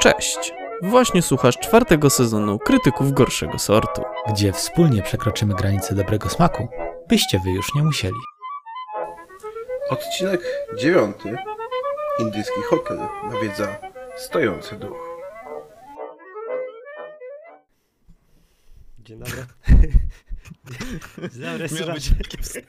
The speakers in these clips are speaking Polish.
Cześć! Właśnie słuchasz czwartego sezonu Krytyków Gorszego Sortu. gdzie wspólnie przekroczymy granice dobrego smaku, byście wy już nie musieli. Odcinek dziewiąty. Indyjski hotel nawiedza stojący duch. Dzień dobry, Miał być wstęp,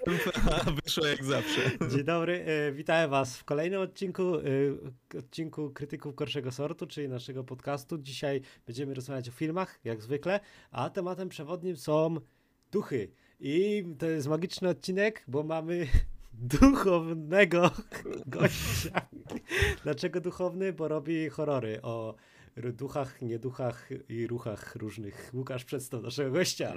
a wyszło jak zawsze. Dzień dobry, e, witam was w kolejnym odcinku, e, odcinku Krytyków Gorszego Sortu, czyli naszego podcastu. Dzisiaj będziemy rozmawiać o filmach, jak zwykle, a tematem przewodnim są duchy. I to jest magiczny odcinek, bo mamy duchownego gościa. Dlaczego duchowny? Bo robi horrory o duchach, nieduchach i ruchach różnych. Łukasz, przedstaw naszego gościa.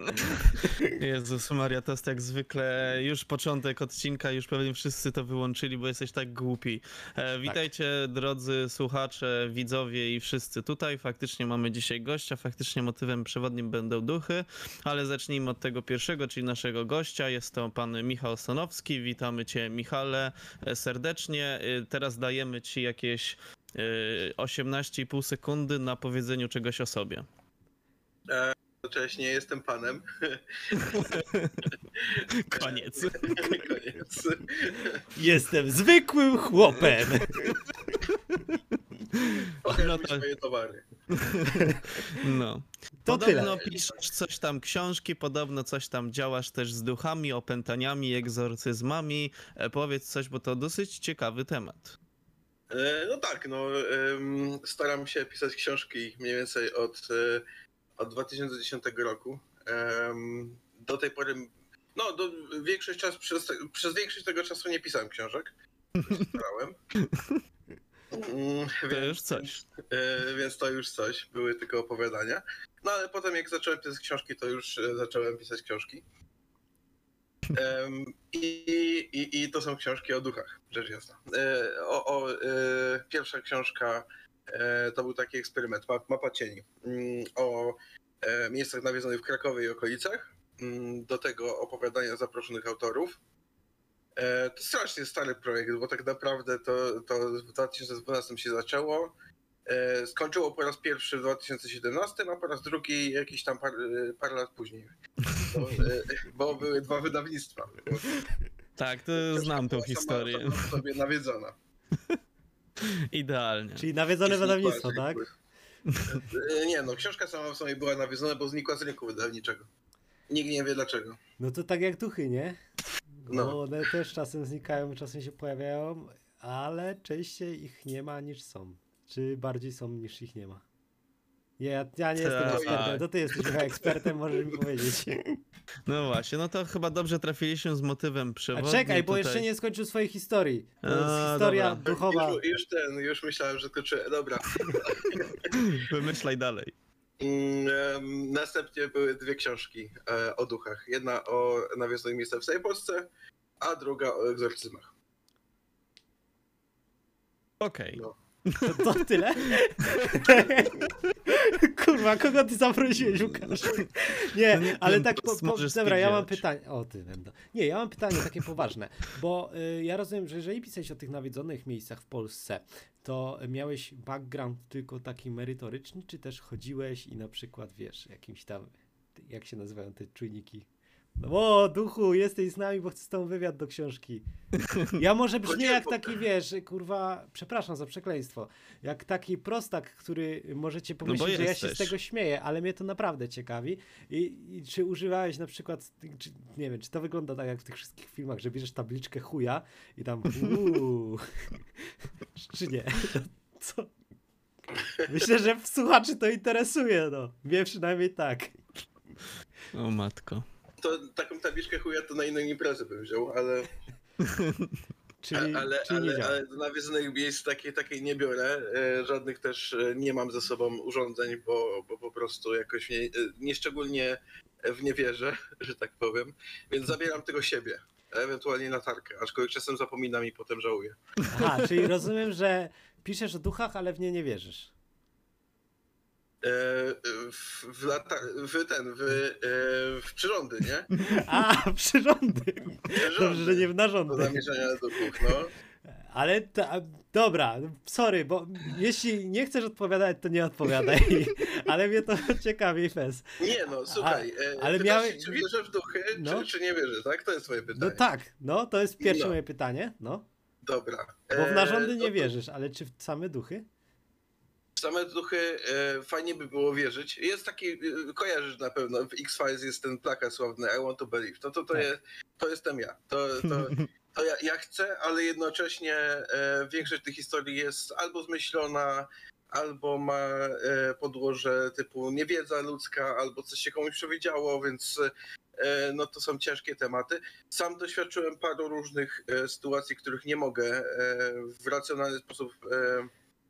Jezus Maria, to jest jak zwykle już początek odcinka, już pewnie wszyscy to wyłączyli, bo jesteś tak głupi. E, witajcie drodzy słuchacze, widzowie i wszyscy tutaj. Faktycznie mamy dzisiaj gościa, faktycznie motywem przewodnim będą duchy, ale zacznijmy od tego pierwszego, czyli naszego gościa. Jest to pan Michał Stanowski. Witamy cię Michale e, serdecznie. E, Teraz dajemy ci jakieś 18,5 sekundy na powiedzeniu czegoś o sobie. Cześć, nie jestem panem. Koniec. Koniec. Jestem zwykłym chłopem. Pokaż No mi to- swoje towary. No. To podobno tyle. piszesz coś tam książki, podobno coś tam działasz też z duchami, opętaniami, egzorcyzmami. E, powiedz coś, bo to dosyć ciekawy temat. E, No tak, no staram się pisać książki mniej więcej od, e, od 2010 roku. Do tej pory, no do, większość czasu, przez, przez większość tego czasu nie pisałem książek. Starałem. Mm, To więc- już coś. E, więc to już coś, były tylko opowiadania. No ale potem jak zacząłem pisać książki, to już zacząłem pisać książki. I, i, I to są książki o duchach, rzecz jasna. E, o, o, e, pierwsza książka e, to był taki eksperyment, ma- Mapa Cieni, mm, o miejscach nawiedzonych w Krakowie i okolicach. Mm, Do tego opowiadania zaproszonych autorów. To strasznie stary projekt, bo tak naprawdę to, to w 2012 się zaczęło. Skończyło po raz pierwszy w 2017, a po raz drugi jakiś tam par, parę lat później. Bo, e, bo były dwa wydawnictwa. Tak, to znam tą sama- historię. sama w sobie nawiedzona. Idealnie. Czyli nawiedzone wydawnictwo, tak? E, Nie no, książka sama w sobie była nawiedzona, bo znikła z rynku wydawniczego. Nikt nie wie dlaczego. No to tak jak duchy, nie? No. No. One też czasem znikają, czasem się pojawiają, ale częściej ich nie ma niż są. Czy bardziej są niż ich nie ma? Nie, ja, ja nie jestem Tak. ekspertem, to ty jesteś chyba ekspertem, możesz mi powiedzieć. No właśnie, no to chyba dobrze trafiliśmy z motywem A przewodnim. czekaj, bo tutaj. jeszcze nie skończył swojej historii. To jest A, historia dobra. duchowa. Już, już ten, już myślałem, że skończyłem. Dobra. Wymyślaj dalej. Mm, em, Następnie były dwie książki e, o duchach. Jedna o nawiedzonych miejscach w całej Polsce, a druga o egzorcyzmach. Okej. No. To, to tyle? Kurwa, kogo ty zaprosiłeś, Łukasz? Nie, No nie ale wiem, tak, po, po, dobra, ja mam pytanie. O, ty będę. Nie, ja mam pytanie takie poważne, bo y, ja rozumiem, że jeżeli pisałeś o tych nawiedzonych miejscach w Polsce, to miałeś background tylko taki merytoryczny, czy też chodziłeś i na przykład, wiesz, jakimś tam, jak się nazywają te czujniki? No, o, duchu, jesteś z nami, bo chcę z tobą wywiad do książki. Ja może brzmię jak taki, wiesz, kurwa, przepraszam za przekleństwo, jak taki prostak, który możecie pomyśleć, że ja się z tego śmieję, ale mnie to naprawdę ciekawi. I, I czy używałeś na przykład, czy, nie wiem, czy to wygląda tak jak w tych wszystkich filmach, że bierzesz tabliczkę chuja i tam uuu, czy nie? Co? Myślę, że słuchaczy to interesuje, no. Mnie przynajmniej tak. O matko. To taką tabliczkę chuja to na inną imprezę bym wziął, ale, Czyli, ale, czyli nie ale, ale do nawiedzonych miejsc takiej, takiej nie biorę. E, Żadnych też e, nie mam ze sobą urządzeń, bo, bo po prostu jakoś nie, e, nieszczególnie w nie wierzę, że tak powiem. Więc zabieram tego siebie. Ewentualnie latarkę, aczkolwiek czasem zapominam i potem żałuję. Aha, czyli rozumiem, że piszesz o duchach, ale w nie nie wierzysz. E, w, lata, w ten, w, e, w przyrządy, nie? A, przyrządy. Przyrządy Dobrze, że nie w do narządy. zamierzenia duchów, no. Ale ta, dobra, sorry, bo jeśli nie chcesz odpowiadać, to nie odpowiadaj. Ale mnie to ciekawi, Fez. Nie no, słuchaj, e, ale miałeś- się, czy wierzę w duchy, No. czy, czy nie wierzę, tak? To jest twoje No pytanie. tak, no to jest pierwsze No. moje pytanie. No. Dobra. Bo w narządy no nie to wierzysz, ale czy w same duchy? Same duchy e, fajnie by było wierzyć. Jest taki, e, kojarzysz na pewno, w X-Files jest ten plakat sławny I want to believe. To, to, to, Tak. jest, to jestem ja. To, to, to ja, ja chcę, ale jednocześnie e, większość tych historii jest albo zmyślona, albo ma podłoże typu niewiedza ludzka, albo coś się komuś przewidziało, więc no to są ciężkie tematy. Sam doświadczyłem paru różnych sytuacji, których nie mogę w racjonalny sposób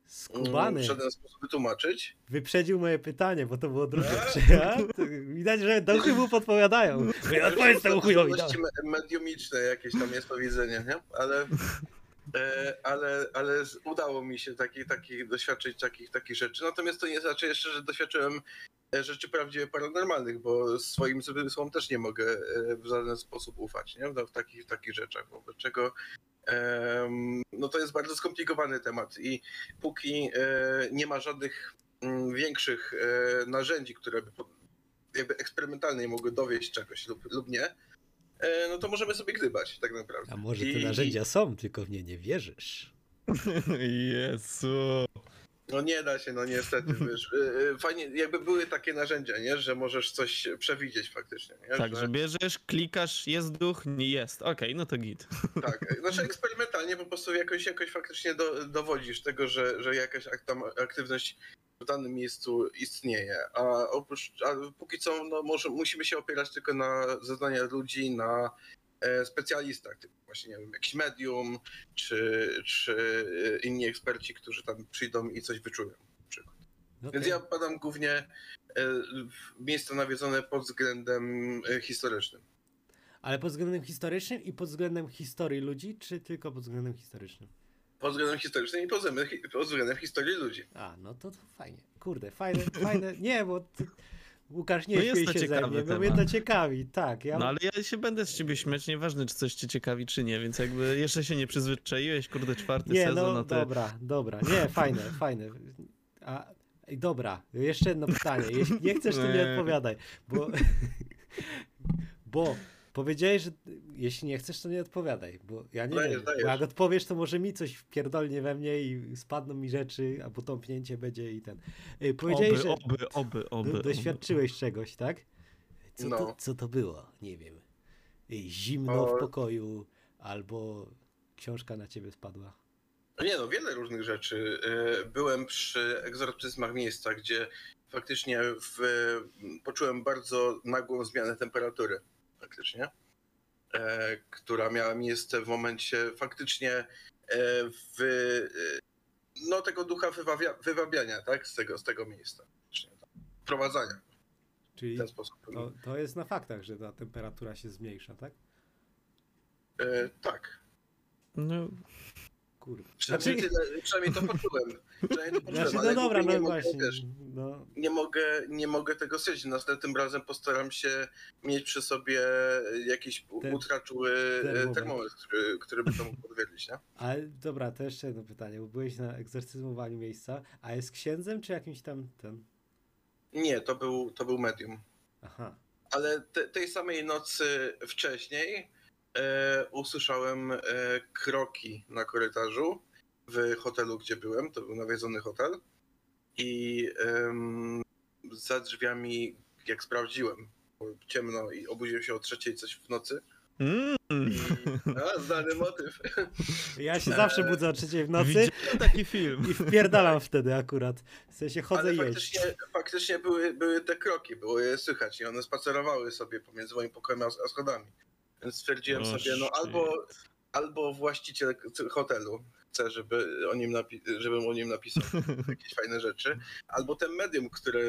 Skubany. w żaden sposób wytłumaczyć. Wyprzedził moje pytanie, bo to było drugie. Ja? Widać, że duchy mu podpowiadają. Odpowiedz temu chujowi. mediumiczne jakieś tam jest to widzenie, nie? Ale, e, ale, ale udało mi się taki, taki, doświadczyć takich, takich rzeczy. Natomiast to nie znaczy jeszcze, że doświadczyłem e, rzeczy prawdziwie paranormalnych, bo swoim zmysłom też nie mogę e, w żaden sposób ufać, nie? No, w, takich, w takich rzeczach, wobec czego no to jest bardzo skomplikowany temat i póki e, nie ma żadnych mm, większych e, narzędzi, które by jakby eksperymentalnie mogły dowieść czegoś lub, lub nie, e, no to możemy sobie gdybać tak naprawdę. A może te I- narzędzia są, tylko w nie nie wierzysz. Jezu. No nie da się, no niestety, wiesz. e, e, Fajnie, jakby były takie narzędzia, nie? Że możesz coś przewidzieć faktycznie, nie? Tak, że bierzesz, klikasz, jest duch, nie jest. Okej, no to git. Tak, znaczy eksperymentalnie po prostu jakoś, jakoś faktycznie do, dowodzisz tego, że, że jakaś ak- tam aktywność w danym miejscu istnieje. A oprócz, a póki co no, może, musimy się opierać tylko na zeznaniach ludzi, na specjalistach, typu właśnie nie wiem, jakiś medium, czy, czy e, inni eksperci, którzy tam przyjdą i coś wyczują. na przykład. No Więc ja badam głównie e, miejsca nawiedzone pod względem e, historycznym. Ale pod względem historycznym i pod względem historii ludzi, czy tylko pod względem historycznym? Pod względem historycznym i pod względem, pod względem historii ludzi. A, no to, to fajnie. Kurde, fajne, fajne. Nie, bo Łukasz nie No jest śmiej się ze ciekawy mnie, bo mnie to ciekawi. Tak, ja... No ale ja się będę z ciebie śmiać, nieważne czy coś cię ciekawi, czy nie, więc jakby jeszcze się nie przyzwyczaiłeś, kurde, czwarty Nie, sezon, no no to... dobra, dobra. Nie, fajne, fajne. A, dobra, jeszcze jedno pytanie. Jeśli nie chcesz, to nie Nie. odpowiadaj, bo... bo powiedziałeś, że jeśli nie chcesz, to nie odpowiadaj, bo ja nie Dajesz, wiem. Bo dajesz. jak odpowiesz, to może mi coś wpierdolnie we mnie i spadną mi rzeczy, albo tąpnięcie będzie i ten... Ej, Powiedziałeś, Oby, że oby, oby, oby, do, oby. doświadczyłeś czegoś, tak? Co, to, No. co to było? Nie wiem. Ej, Zimno w O. pokoju, albo książka na ciebie spadła. Nie no, wiele różnych rzeczy. E, Byłem przy egzorcyzmach miejsca, gdzie faktycznie w, poczułem bardzo nagłą zmianę temperatury. Faktycznie. E, która miała miejsce w momencie faktycznie e, w, e, no, tego ducha wywawia, wywabiania, tak? Z tego, z tego miejsca. Faktycznie. Wprowadzania Czyli w ten sposób. to, to jest na faktach, że ta temperatura się zmniejsza, tak? E, tak. No, Przynajmniej, Znaczy, tyle, przynajmniej to poczułem. Przynajmniej to poczułem, znaczy no dobra, no nie mogę, właśnie. wiesz, No, nie mogę, nie mogę tego stwierdzić. Następnym razem postaram się mieć przy sobie jakiś Ten- ultraczuły termometr. termometr, który, który by to mógł potwierdzić, nie? ale dobra, to jeszcze jedno pytanie, bo byłeś na egzorcyzmowaniu miejsca, a jest księdzem czy jakimś tam ten? Nie, to był, to był medium. Aha. Ale te, tej samej nocy wcześniej e, usłyszałem e, kroki na korytarzu w hotelu, gdzie byłem. To był nawiedzony hotel. I em, za drzwiami, jak sprawdziłem, było ciemno i obudziłem się o trzeciej coś w nocy. mm, I, znany motyw. Ja się zawsze budzę o trzeciej w nocy widziałem taki film. i wpierdalam wtedy akurat. W sensie chodzę Ale jeść. faktycznie, faktycznie były, były te kroki, było je słychać i one spacerowały sobie pomiędzy moim pokojem a, a schodami. Więc stwierdziłem O, sobie, no shit. albo, albo właściciel hotelu chce, żeby o nim napi- żebym o nim napisał jakieś fajne rzeczy, albo ten medium, który,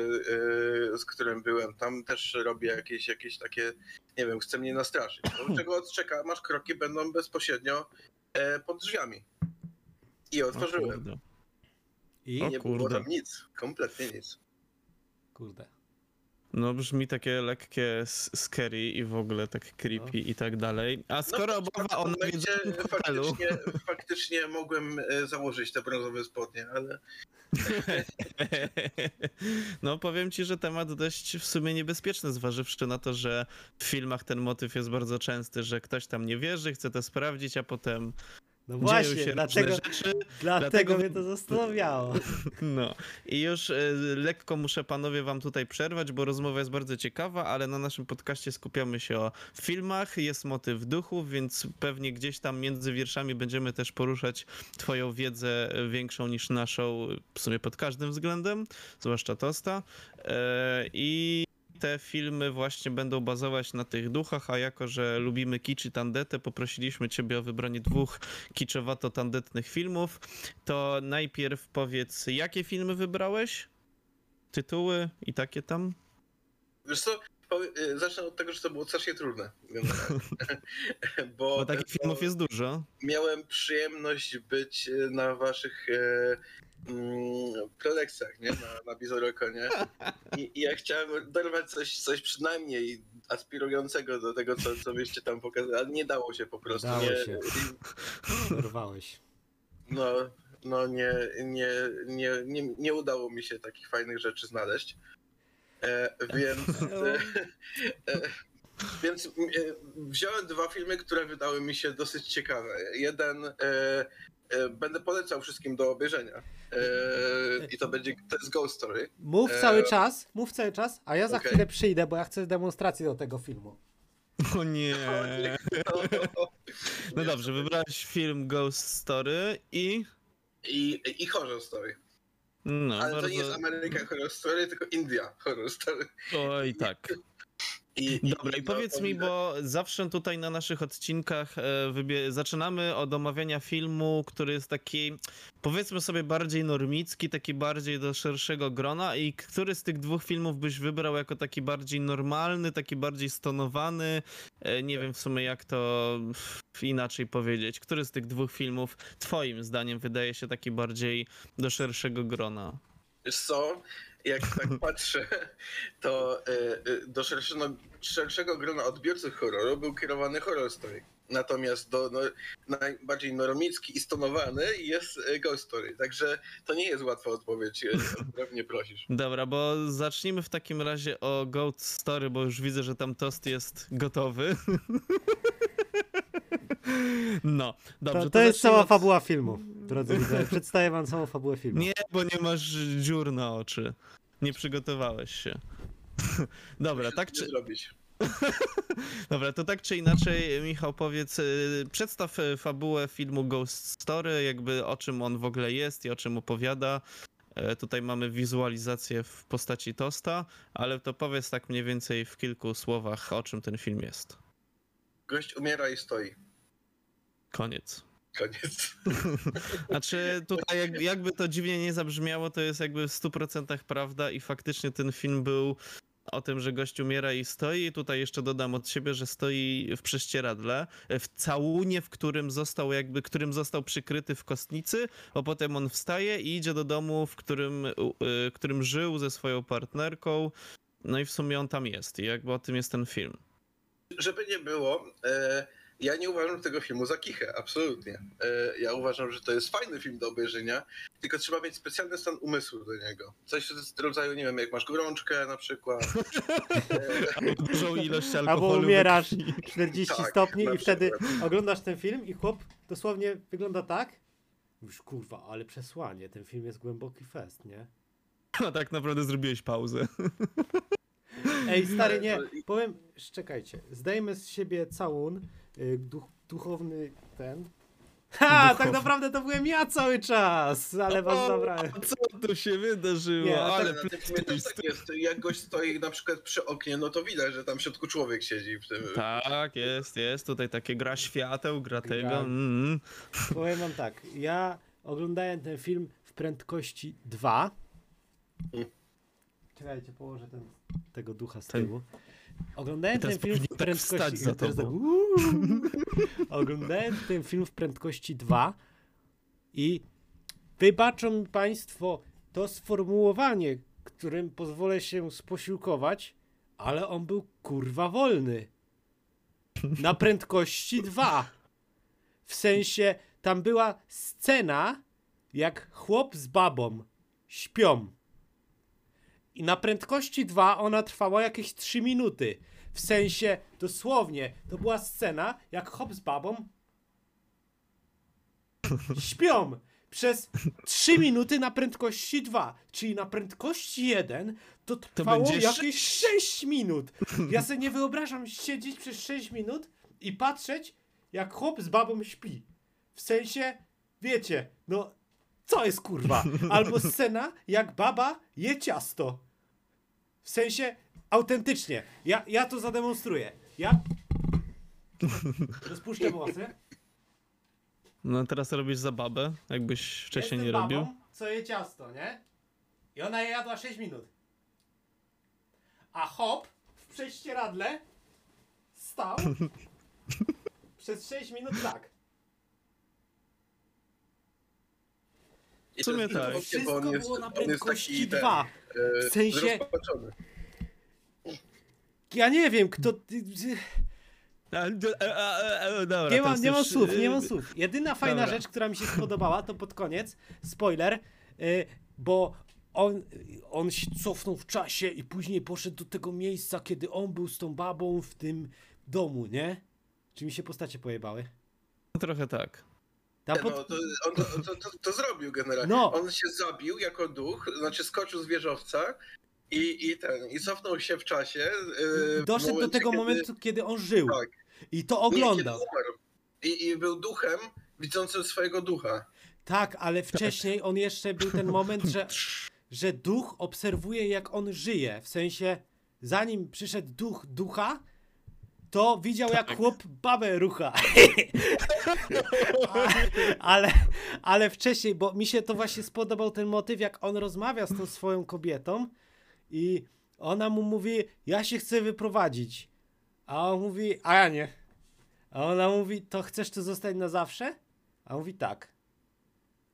yy, z którym byłem, tam też robi jakieś, jakieś takie, nie wiem, chce mnie nastraszyć. No, czego odczeka, masz kroki, będą bezpośrednio e, pod drzwiami. I O otworzyłem. I? O nie było tam nic, kompletnie nic. Kurde. No brzmi takie lekkie scary i w ogóle tak creepy i tak dalej. A skoro no, mowa o w hotelu... faktycznie, faktycznie mogłem e, założyć te brązowe spodnie, ale No powiem ci, że temat dość w sumie niebezpieczny, zważywszy na to, że w filmach ten motyw jest bardzo częsty, że ktoś tam nie wierzy, chce to sprawdzić, a potem No właśnie, dlatego, rzeczy. dlatego dlatego- mnie to zastanawiało. No i już y, lekko muszę panowie wam tutaj przerwać, bo rozmowa jest bardzo ciekawa, ale na naszym podcaście skupiamy się o filmach, jest motyw duchów, więc pewnie gdzieś tam między wierszami będziemy też poruszać twoją wiedzę większą niż naszą, w sumie pod każdym względem, zwłaszcza Tosta. E, I te filmy właśnie będą bazować na tych duchach, a jako, że lubimy kicz i tandetę, poprosiliśmy ciebie o wybranie dwóch kiczowato-tandetnych filmów. To najpierw powiedz, jakie filmy wybrałeś? Tytuły i takie tam? wiesz co, e, zacznę od tego, że to było strasznie trudne. Bo, Bo takich filmów jest dużo. miałem przyjemność być e, na waszych prelekcjach, nie? Na, na Bizorokonie. I, I ja chciałem dorwać coś, coś przynajmniej aspirującego do tego, co, co byście tam pokazali, ale nie dało się po prostu. Dało nie, się. Dorwałeś. No, no nie, nie, nie, nie, nie udało mi się takich fajnych rzeczy znaleźć. E, więc e, e, więc e, wziąłem dwa filmy, które wydały mi się dosyć ciekawe. Jeden będę polecał wszystkim do obejrzenia. E, I to będzie, to jest Ghost Story. Mów E, cały czas, mów cały czas, a ja za okej. chwilę przyjdę, bo ja chcę demonstrację do tego filmu. O nie. No No dobrze, wybrałeś film Ghost Story i... I, I Horror Story. No, Ale to bardzo... nie jest Ameryka Horror Story, tylko India Horror Story. Oj, tak. I, Dobra, i powiedz mi, bo zawsze tutaj na naszych odcinkach e, wybie- zaczynamy od omawiania filmu, który jest taki, powiedzmy sobie, bardziej normicki, taki bardziej do szerszego grona. I który z tych dwóch filmów byś wybrał jako taki bardziej normalny, taki bardziej stonowany? E, nie wiem w sumie, jak to inaczej powiedzieć. Który z tych dwóch filmów, Twoim zdaniem, wydaje się taki bardziej do szerszego grona? Wiesz co, jak tak patrzę, to y, y, do szerszego, szerszego grona odbiorców horroru był kierowany horror story. Natomiast do no, najbardziej normicki i stonowany jest y, Ghost Story. Także to nie jest łatwa odpowiedź, mnie prosisz. Dobra, bo zacznijmy w takim razie o Goat Story, bo już widzę, że tam tost jest gotowy. No, dobrze. To, to jest zacznijmy cała od- fabuła filmu, drodzy widzowie. Przedstawię wam całą fabułę filmu. Nie, bo nie masz dziur na oczy. Nie przygotowałeś się. Dobra, tak czy... zrobić. Dobra, to tak czy inaczej, Michał, powiedz, y, przedstaw y, fabułę filmu Ghost Story, jakby o czym on w ogóle jest i o czym opowiada. E, Tutaj mamy wizualizację w postaci tosta, ale to powiedz tak mniej więcej w kilku słowach, o czym ten film jest. Gość umiera i stoi. Koniec. Koniec. Znaczy, tutaj jak, jakby to dziwnie nie zabrzmiało, to jest jakby w 100% prawda i faktycznie ten film był o tym, że gość umiera i stoi. Tutaj jeszcze dodam od siebie, że stoi w prześcieradle, w całunie, w którym został jakby, którym został przykryty w kostnicy, a potem on wstaje i idzie do domu, w którym, y, którym żył ze swoją partnerką. No i w sumie on tam jest i jakby o tym jest ten film. Żeby nie było, e, ja nie uważam tego filmu za kichę, absolutnie. E, ja uważam, że to jest fajny film do obejrzenia, tylko trzeba mieć specjalny stan umysłu do niego. Coś z rodzaju, nie wiem, jak masz gorączkę na przykład. E, Albo dużą ilość alkoholu. Albo umierasz krwi. 40 Tak, stopni i wtedy oglądasz ten film i chłop dosłownie wygląda tak. Już kurwa, ale przesłanie, ten film jest głęboki fest, nie? A tak naprawdę zrobiłeś pauzę. Ej, stary, nie, powiem, czekajcie, zdejmę z siebie całun, duch, duchowny ten. Ha, tak Duchowny. naprawdę to byłem ja cały czas, ale was zabrałem. Co tu się wydarzyło? Nie, ale filmie też tak jest. Jak gość stoi na przykład przy oknie, no to widać, że tam w środku człowiek siedzi w tym. Tak, jest, jest. Tutaj takie gra świateł, gra tego. Mm. Powiem wam tak, ja oglądałem ten film w prędkości 2. Mm. Czekajcie, położę ten, tego ducha z Ten- tyłu. Oglądałem Teraz ten film w tak prędkości... za teraz tak. Oglądałem ten film w prędkości 2 i wybaczą mi państwo to sformułowanie, którym pozwolę się sposiłkować, ale on był kurwa wolny. Na prędkości 2. W sensie, tam była scena, jak chłop z babą śpią. I na prędkości 2 ona trwała jakieś 3 minuty. W sensie, dosłownie, to była scena, jak chłop z babą śpią przez 3 minuty na prędkości 2. Czyli na prędkości 1 to trwało będzie jakieś 6 minut. Ja sobie nie wyobrażam siedzieć przez 6 minut i patrzeć, jak chłop z babą śpi. W sensie, wiecie, no co jest kurwa? Albo scena, jak baba je ciasto. W sensie, autentycznie. Ja, ja to zademonstruję. Ja rozpuszczę włosy. No teraz robisz zabawę, jakbyś wcześniej Jestem nie robił. babą, co je ciasto, nie? I ona je jadła 6 minut. A hop w prześcieradle stał przez 6 minut tak. I W sumie to jest tak. istotnie, bo on Wszystko jest- było na on jest prędkości taki ten, 2. W sensie-. Ja nie wiem, kto... dobra, Nie, ma, teraz nie mam już, słów, nie y, mam słów. Jedyna fajna dobra. rzecz, która mi się spodobała, to pod koniec, spoiler, y, bo on, on się cofnął w czasie i później poszedł do tego miejsca, kiedy on był z tą babą w tym domu, nie? Czy mi się postacie pojebały? Trochę tak. Pod... No, to, on to, to, to, to zrobił generalnie. No. On się zabił jako duch, znaczy skoczył z wieżowca i, i ten, i cofnął się w czasie. w Doszedł do momencie, tego kiedy- momentu, kiedy on żył. Tak. I to oglądał. I, I był duchem widzącym swojego ducha. Tak, ale wcześniej on jeszcze był ten moment, że, że duch obserwuje, jak on żyje. W sensie, zanim przyszedł duch ducha, to widział, jak chłop babę rucha. Ale, ale wcześniej, bo mi się to właśnie spodobał ten motyw, jak on rozmawia z tą swoją kobietą i ona mu mówi, ja się chcę wyprowadzić. A on mówi, a ja nie. A ona mówi, to chcesz tu zostać na zawsze? A on mówi tak.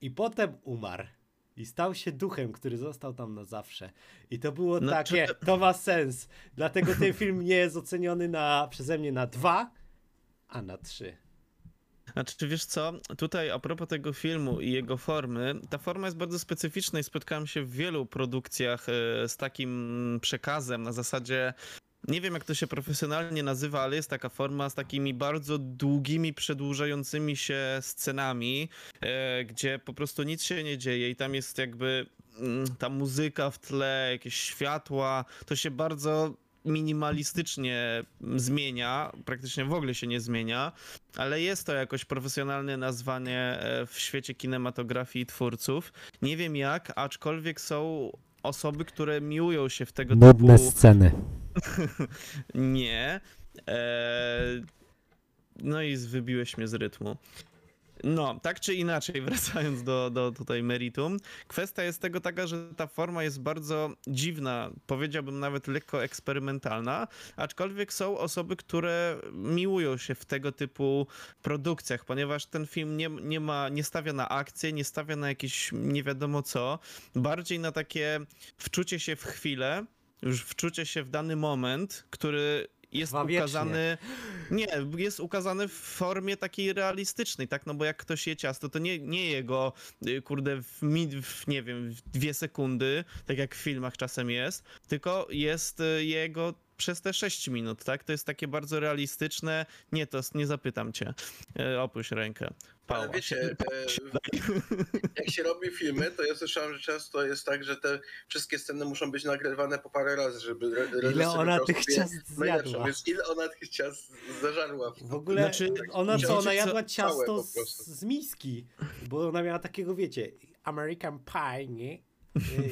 I potem umarł. I stał się duchem, który został tam na zawsze. I to było No, takie, czy- to ma sens. Dlatego ten film nie jest oceniony na, przeze mnie na dwa, a na trzy. Znaczy, czy wiesz co, tutaj a propos tego filmu i jego formy, ta forma jest bardzo specyficzna i spotkałem się w wielu produkcjach e, z takim przekazem na zasadzie, nie wiem jak to się profesjonalnie nazywa, ale jest taka forma z takimi bardzo długimi, przedłużającymi się scenami, e, gdzie po prostu nic się nie dzieje i tam jest jakby mm, ta muzyka w tle, jakieś światła, to się bardzo minimalistycznie zmienia, praktycznie w ogóle się nie zmienia, ale jest to jakoś profesjonalne nazwanie e, w świecie kinematografii i twórców. Nie wiem jak, aczkolwiek są osoby, które miłują się w tego typu... sceny. Nie. E... No i wybiłeś mnie z rytmu. No, tak czy inaczej, wracając do, do tutaj meritum, kwestia jest tego taka, że ta forma jest bardzo dziwna, powiedziałbym nawet lekko eksperymentalna, aczkolwiek są osoby, które miłują się w tego typu produkcjach, ponieważ ten film nie, nie ma, nie stawia na akcję, nie stawia na jakieś nie wiadomo co, bardziej na takie wczucie się w chwilę, już wczucie się w dany moment, który jest wiecznie. ukazany. Nie, jest ukazany w formie takiej realistycznej, tak? No bo jak ktoś je ciasto, to nie, nie jego, y, kurde, w, w nie wiem, w dwie sekundy, tak jak w filmach czasem jest, tylko jest y, jego przez te 6 minut, tak? To jest takie bardzo realistyczne. Nie, to nie zapytam cię. E, opuść rękę. Ale Pała. wiecie, e, jak się robi filmy, to ja słyszałem, że często jest tak, że te wszystkie sceny muszą być nagrywane po parę razy, żeby Ile ona tych ciast zjadła? Więc ile ona tych ciast zażarła? W ogóle Znaczy, ona co, ona jadła ciasto z, z miski, bo ona miała takiego, wiecie, American Pie, nie?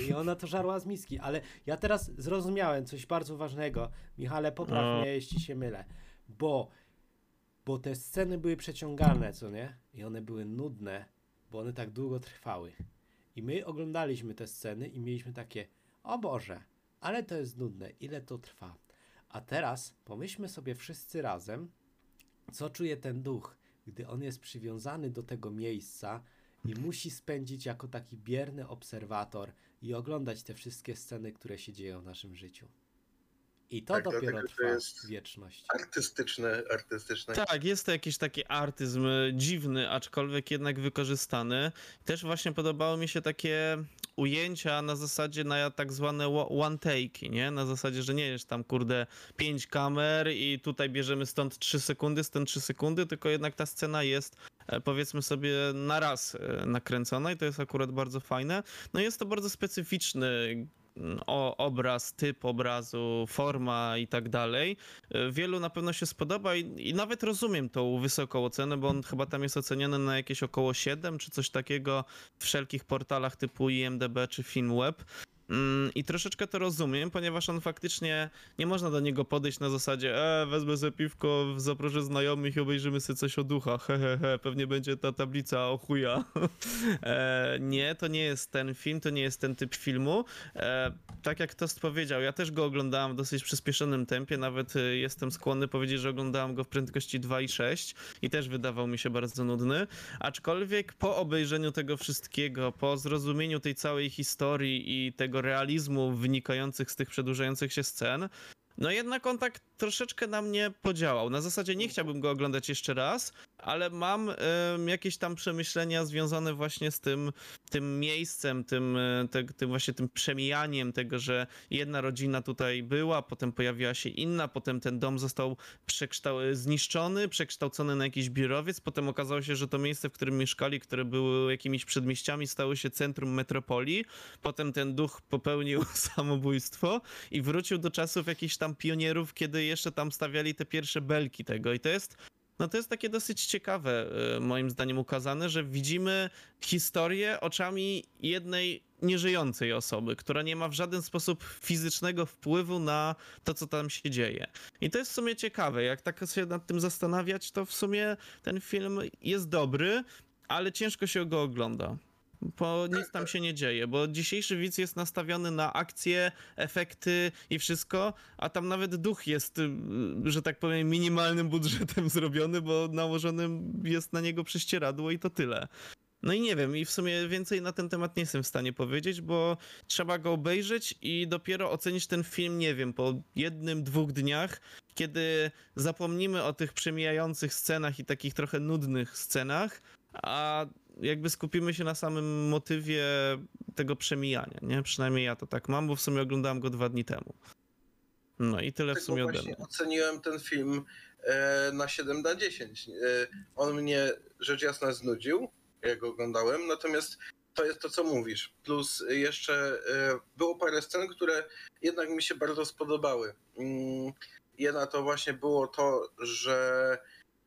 I- ona to żarła z miski, ale ja teraz zrozumiałem coś bardzo ważnego. Michale, popraw No. mnie, jeśli się mylę, bo, bo te sceny były przeciągane, co nie? I one były nudne, bo one tak długo trwały. I my oglądaliśmy te sceny i mieliśmy takie, o Boże, ale to jest nudne, ile to trwa. A teraz pomyślmy sobie wszyscy razem, co czuje ten duch, gdy on jest przywiązany do tego miejsca i musi spędzić jako taki bierny obserwator i oglądać te wszystkie sceny, które się dzieją w naszym życiu. I to Tak, dopiero dlatego to trwa jest- wieczność. Artystyczne, artystyczne. Tak, jest to jakiś taki artyzm e, dziwny, aczkolwiek jednak wykorzystany. Też właśnie podobały mi się takie ujęcia na zasadzie na tak zwane wa- one take'i, nie? Na zasadzie, że nie jest tam kurde pięć kamer i tutaj bierzemy stąd 3 sekundy, stąd 3 sekundy, tylko jednak ta scena jest e, powiedzmy sobie na raz e, nakręcona i to jest akurat bardzo fajne. No jest to bardzo specyficzny o, obraz, typ obrazu, forma i tak dalej. E, Wielu na pewno się spodoba i, i nawet rozumiem tą wysoką ocenę, bo on chyba tam jest oceniany na jakieś około 7 czy coś takiego w wszelkich portalach typu IMDB czy Filmweb. Mm, I troszeczkę to rozumiem, ponieważ on faktycznie nie można do niego podejść na zasadzie e, wezmę sobie piwko, zaproszę znajomych i obejrzymy sobie coś o duchach, he, he, he, pewnie będzie ta tablica o chuja. e, nie, to nie jest ten film, to nie jest ten typ filmu. E, tak jak Tost powiedział, ja też go oglądałem w dosyć przyspieszonym tempie, nawet e, jestem skłonny powiedzieć, że oglądałem go w prędkości 2,6 i też wydawał mi się bardzo nudny, aczkolwiek po obejrzeniu tego wszystkiego, po zrozumieniu tej całej historii i tego realizmu wynikających z tych przedłużających się scen, no jednak on tak troszeczkę na mnie podziałał. Na zasadzie nie chciałbym go oglądać jeszcze raz, ale mam em, jakieś tam przemyślenia związane właśnie z tym, tym miejscem, tym, e, te, tym właśnie tym przemijaniem tego, że jedna rodzina tutaj była, potem pojawiła się inna, potem ten dom został przekształ- zniszczony, przekształcony na jakiś biurowiec, potem okazało się, że to miejsce, w którym mieszkali, które było jakimiś przedmieściami, stało się centrum metropolii, potem ten duch popełnił samobójstwo i wrócił do czasów jakichś tam pionierów, kiedy jeszcze tam stawiali te pierwsze belki tego i to jest no to jest takie dosyć ciekawe, e, moim zdaniem, ukazane, że widzimy historię oczami jednej nieżyjącej osoby, która nie ma w żaden sposób fizycznego wpływu na to, co tam się dzieje. I to jest w sumie ciekawe. Jak tak się nad tym zastanawiać, to w sumie ten film jest dobry, ale ciężko się go ogląda. Bo nic tam się nie dzieje, bo dzisiejszy widz jest nastawiony na akcje, efekty i wszystko, a tam nawet duch jest, y, że tak powiem, minimalnym budżetem zrobiony, bo nałożonym jest na niego prześcieradło i to tyle. No i nie wiem, i w sumie więcej na ten temat nie jestem w stanie powiedzieć, bo trzeba go obejrzeć i dopiero ocenić ten film, nie wiem, po jednym, dwóch dniach, kiedy zapomnimy o tych przemijających scenach i takich trochę nudnych scenach, a jakby skupimy się na samym motywie tego przemijania, nie? Przynajmniej ja to tak mam, bo w sumie oglądałem go dwa dni temu. No i tyle w Tylko sumie ode mnie. oceniłem ten film e, na 7 na 10. E, on mnie rzecz jasna znudził, jak go oglądałem, natomiast to jest to, co mówisz. Plus jeszcze e, było parę scen, które jednak mi się bardzo spodobały. Mm, Jedna to właśnie było to, że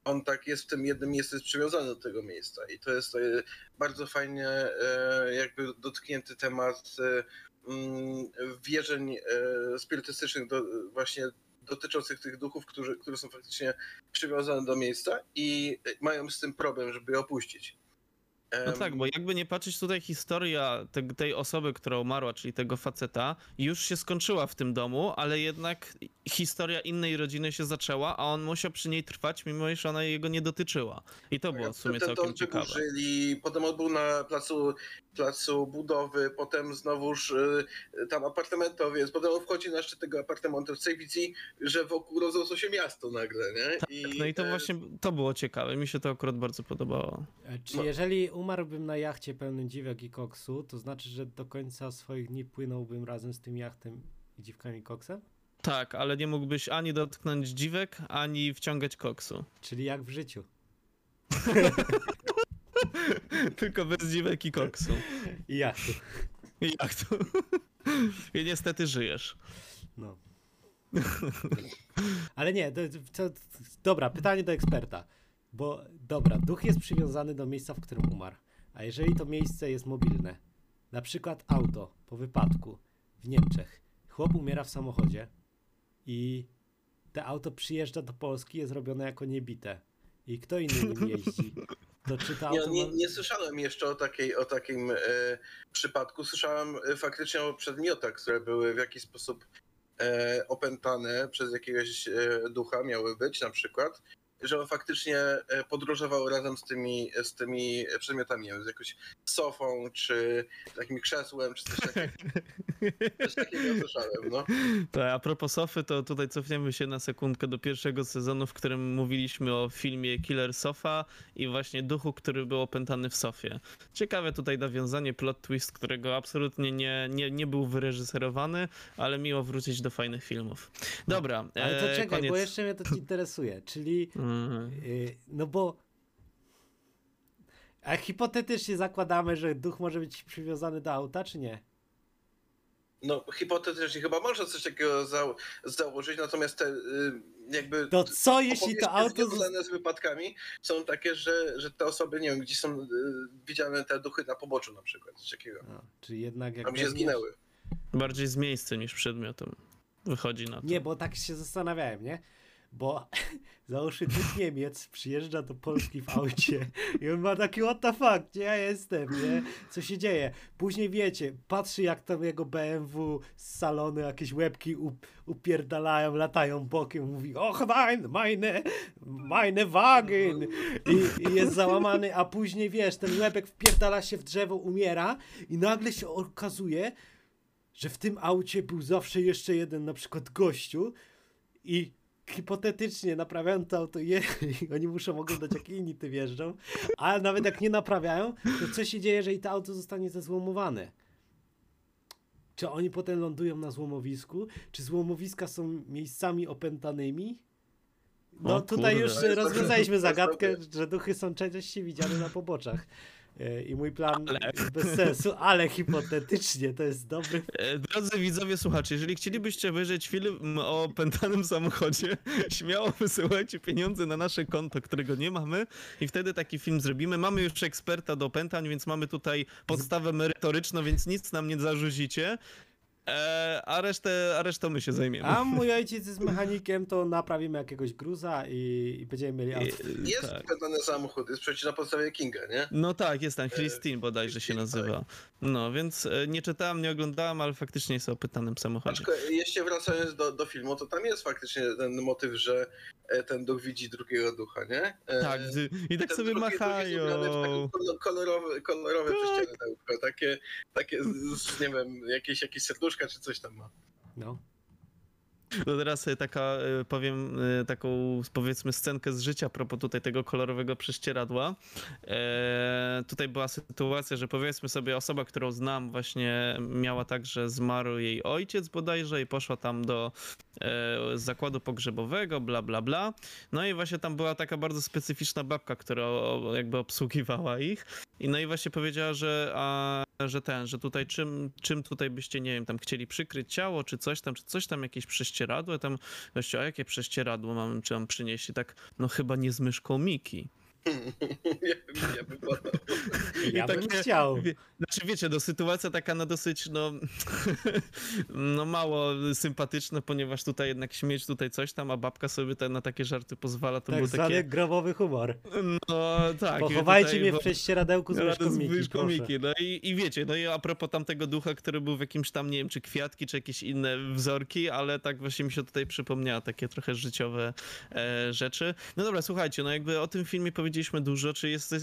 on tak jest w tym jednym miejscu jest przywiązany do tego miejsca i to jest e, bardzo fajnie e, jakby dotknięty temat e, mm, wierzeń spirytystycznych do, właśnie dotyczących tych duchów, którzy, które są faktycznie przywiązane do miejsca i mają z tym problem, żeby je opuścić. No tak, bo jakby nie patrzeć tutaj historia te, tej osoby, która umarła, czyli tego faceta, już się skończyła w tym domu, ale jednak historia innej rodziny się zaczęła, a on musiał przy niej trwać, mimo iż ona jego nie dotyczyła. I to było w sumie Potem całkiem to ciekawe. wyburzyli, potem on był na placu, placu budowy, potem znowuż y, tam apartamentowiec, potem on wchodzi na szczyt tego apartamentu w widzi, że wokół rozrosło się miasto nagle, nie? I, No i to e, właśnie, to było ciekawe, mi się to akurat bardzo podobało. E, Czy No. jeżeli umarłbym na jachcie pełnym dziwek i koksu, to znaczy, że do końca swoich dni płynąłbym razem z tym jachtem i dziwkami i koksem? Tak, ale nie mógłbyś ani dotknąć dziwek, ani wciągać koksu. Czyli jak w życiu. Tylko bez dziwek i koksu. I jachtu. I jak to? I niestety żyjesz. No. Ale nie, to, to, dobra, pytanie do eksperta. Bo dobra, duch jest przywiązany do miejsca, w którym umarł. A jeżeli to miejsce jest mobilne, na przykład auto po wypadku w Niemczech, chłop umiera w samochodzie i te auto przyjeżdża do Polski, jest robione jako niebite. I kto inny nim jeździ? To czy to Nie, auto nie, ma... nie słyszałem jeszcze o, takiej, o takim e, przypadku. Słyszałem e, faktycznie o przedmiotach, które były w jakiś sposób e, opętane przez jakiegoś e, ducha, miały być na przykład. Że on faktycznie e, podróżował razem z tymi, z tymi przedmiotami, z jakąś sofą, czy takim krzesłem, czy coś takiego. Coś takiego słyszałem, no. Tak, a propos Sofy, to tutaj cofniemy się na sekundkę do pierwszego sezonu, w którym mówiliśmy o filmie Killer Sofa i właśnie duchu, który był opętany w Sofie. Ciekawe tutaj nawiązanie, plot twist, którego absolutnie nie, nie, nie był wyreżyserowany, ale miło wrócić do fajnych filmów. Dobra, Ale to e, czekaj, koniec. bo jeszcze mnie to interesuje, czyli Mhm. y, no bo a hipotetycznie zakładamy, że duch może być przywiązany do auta, czy nie? No, hipotetycznie chyba można coś takiego za, założyć, natomiast te y, jakby To co jeśli to auto... związane z wypadkami są takie, że, że te osoby, nie wiem, gdzie są y, widziane te duchy na poboczu na przykład, coś takiego. No, czyli jednak jak Tam się zginęły. Bardziej z miejsca niż przedmiotem. Wychodzi na to. Nie, bo tak się zastanawiałem, nie? Bo załóżmy duch Niemiec przyjeżdża do Polski w aucie i on ma taki what the fuck, gdzie ja jestem, nie? Co się dzieje? Później wiecie, patrzy jak tam jego BMW z salonu jakieś łebki up, upierdalają, latają bokiem, mówi och nein, meine, meine Wagen I, i jest załamany, a później wiesz, ten łebek wpierdala się w drzewo, umiera i nagle się okazuje, że w tym aucie był zawsze jeszcze jeden na przykład gościu i hipotetycznie naprawiają to auto je, i oni muszą oglądać jak inni tym jeżdżą, ale nawet jak nie naprawiają, to co się dzieje, jeżeli to auto zostanie zezłomowane? Czy oni potem lądują na złomowisku? Czy złomowiska są miejscami opętanymi? No O tutaj kurde. już rozwiązaliśmy zagadkę, że duchy są częściej widziane na poboczach. E, I mój plan Ale- jest bez sensu, ale hipotetycznie to jest dobry E, Drodzy widzowie, słuchacze, jeżeli chcielibyście obejrzeć film o pętanym samochodzie, śmiało wysyłajcie pieniądze na nasze konto, którego nie mamy i wtedy taki film zrobimy. Mamy już eksperta do opętań, więc mamy tutaj podstawę merytoryczną, więc nic nam nie zarzucicie, e, a, resztę, a resztą my się zajmiemy. A mój ojciec jest mechanikiem, to naprawimy jakiegoś gruza i, i będziemy mieli E, auto. Jest tak. samochód, jest przecież na podstawie Kinga, nie? No tak, jest tam Christine bodajże się nazywa. No, więc e, nie czytałem, nie oglądałem, ale faktycznie jest o pytanym samochodzie. Aczkolwiek jeszcze wracając do, do filmu, to tam jest faktycznie ten motyw, że e, ten duch widzi drugiego ducha, nie? E, Tak, i tak sobie drugi machają. kolo- kolorowe, kolorowe Tak. takie, takie z, z, nie wiem, jakieś, jakieś czy coś tam ma. No. To teraz e, taka, e, powiem e, taką powiedzmy scenkę z życia a propos tutaj tego kolorowego prześcieradła. E, tutaj była sytuacja, że powiedzmy sobie osoba, którą znam właśnie miała tak, że zmarł jej ojciec bodajże i poszła tam do e, zakładu pogrzebowego, bla bla bla. No i właśnie tam była taka bardzo specyficzna babka, która jakby obsługiwała ich. I no i właśnie powiedziała, że, a, że ten, że tutaj czym, czym tutaj byście, nie wiem, tam chcieli przykryć ciało, czy coś tam, czy coś tam, jakieś prześcieradło, tam gościu, a jakie prześcieradło mam, czy mam przynieść? I tak, no chyba nie z myszką Miki. Ja, bym- ja bym. Ja bym takie- chciał. Wie, znaczy wiecie, no sytuacja taka no dosyć, no, no mało sympatyczna, ponieważ tutaj jednak śmieć, tutaj coś tam, a babka sobie te, na takie żarty pozwala, to Tak było zwany takie, grobowy humor. no tak. Pochowajcie tutaj mnie w prześcieradełku z myszką Miki. No i, i wiecie, no i a propos tamtego ducha, który był w jakimś tam, nie wiem, czy kwiatki, czy jakieś inne wzorki, ale tak właśnie mi się tutaj przypomniało, takie trochę życiowe e, rzeczy. No dobra, słuchajcie, no jakby o tym filmie powiedzieliśmy dużo, czy jest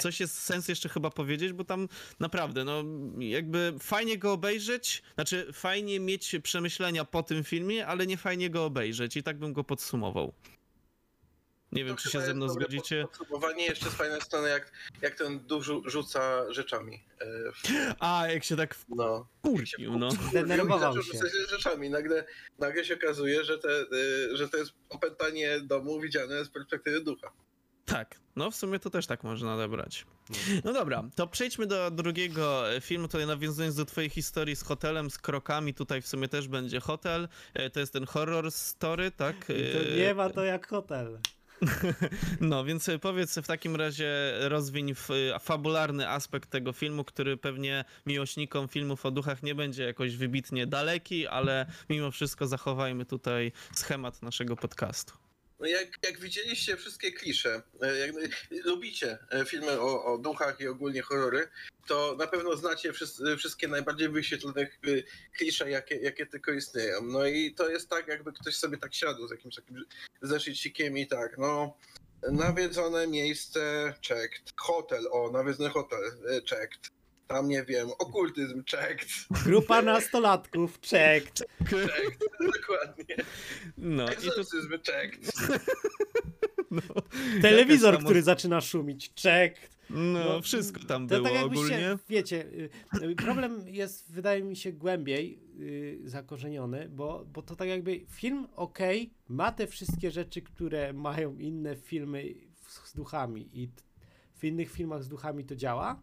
coś jest sens jeszcze chyba powiedzieć, bo tam naprawdę, no jakby fajnie go obejrzeć, znaczy fajnie mieć przemyślenia po tym filmie, ale nie fajnie go obejrzeć i tak bym go podsumował. Nie wiem, To czy chyba się ze mną zgodzicie. Podsumowanie jeszcze z fajnej strony, jak, jak ten duch rzu- rzuca rzeczami. e, w- A, jak się tak No. wkurwił, no. Zdenerwował I zaczął się. rzeczami. Nagle, nagle się okazuje, że, te, y, że to jest opętanie domu widziane z perspektywy ducha. Tak, no w sumie to też tak można odebrać. No dobra, to przejdźmy do drugiego e, filmu, tutaj nawiązując do twojej historii z hotelem, z krokami, tutaj w sumie też będzie hotel, E, to jest ten horror story, tak? To E, nie ma to jak hotel. No, więc powiedz w takim razie, rozwiń fabularny aspekt tego filmu, który pewnie miłośnikom filmów o duchach nie będzie jakoś wybitnie daleki, ale mimo wszystko zachowajmy tutaj schemat naszego podcastu. No jak, jak widzieliście wszystkie klisze, e, jak, lubicie e, filmy o, o duchach i ogólnie horrory, to na pewno znacie wszyscy, wszystkie najbardziej wyświetlone e, klisze, jakie, jakie tylko istnieją. No i to jest tak, jakby ktoś sobie tak siadł z jakimś takim zeszycikiem i tak, no nawiedzone miejsce, checked. Hotel, o, nawiedzony hotel, checked. Tam nie wiem, okultyzm, checked. Grupa nastolatków, checked. checked. Dokładnie. No i to Egzorcyzm, checked. no, Telewizor, który zaczyna szumić, checked. No, No, wszystko tam To było tak jakbyście, ogólnie. wiecie, y, y, problem jest, wydaje mi się, głębiej y, zakorzeniony, bo, bo to tak jakby film, ok, ma te wszystkie rzeczy, które mają inne filmy z, z duchami i w innych filmach z duchami to działa,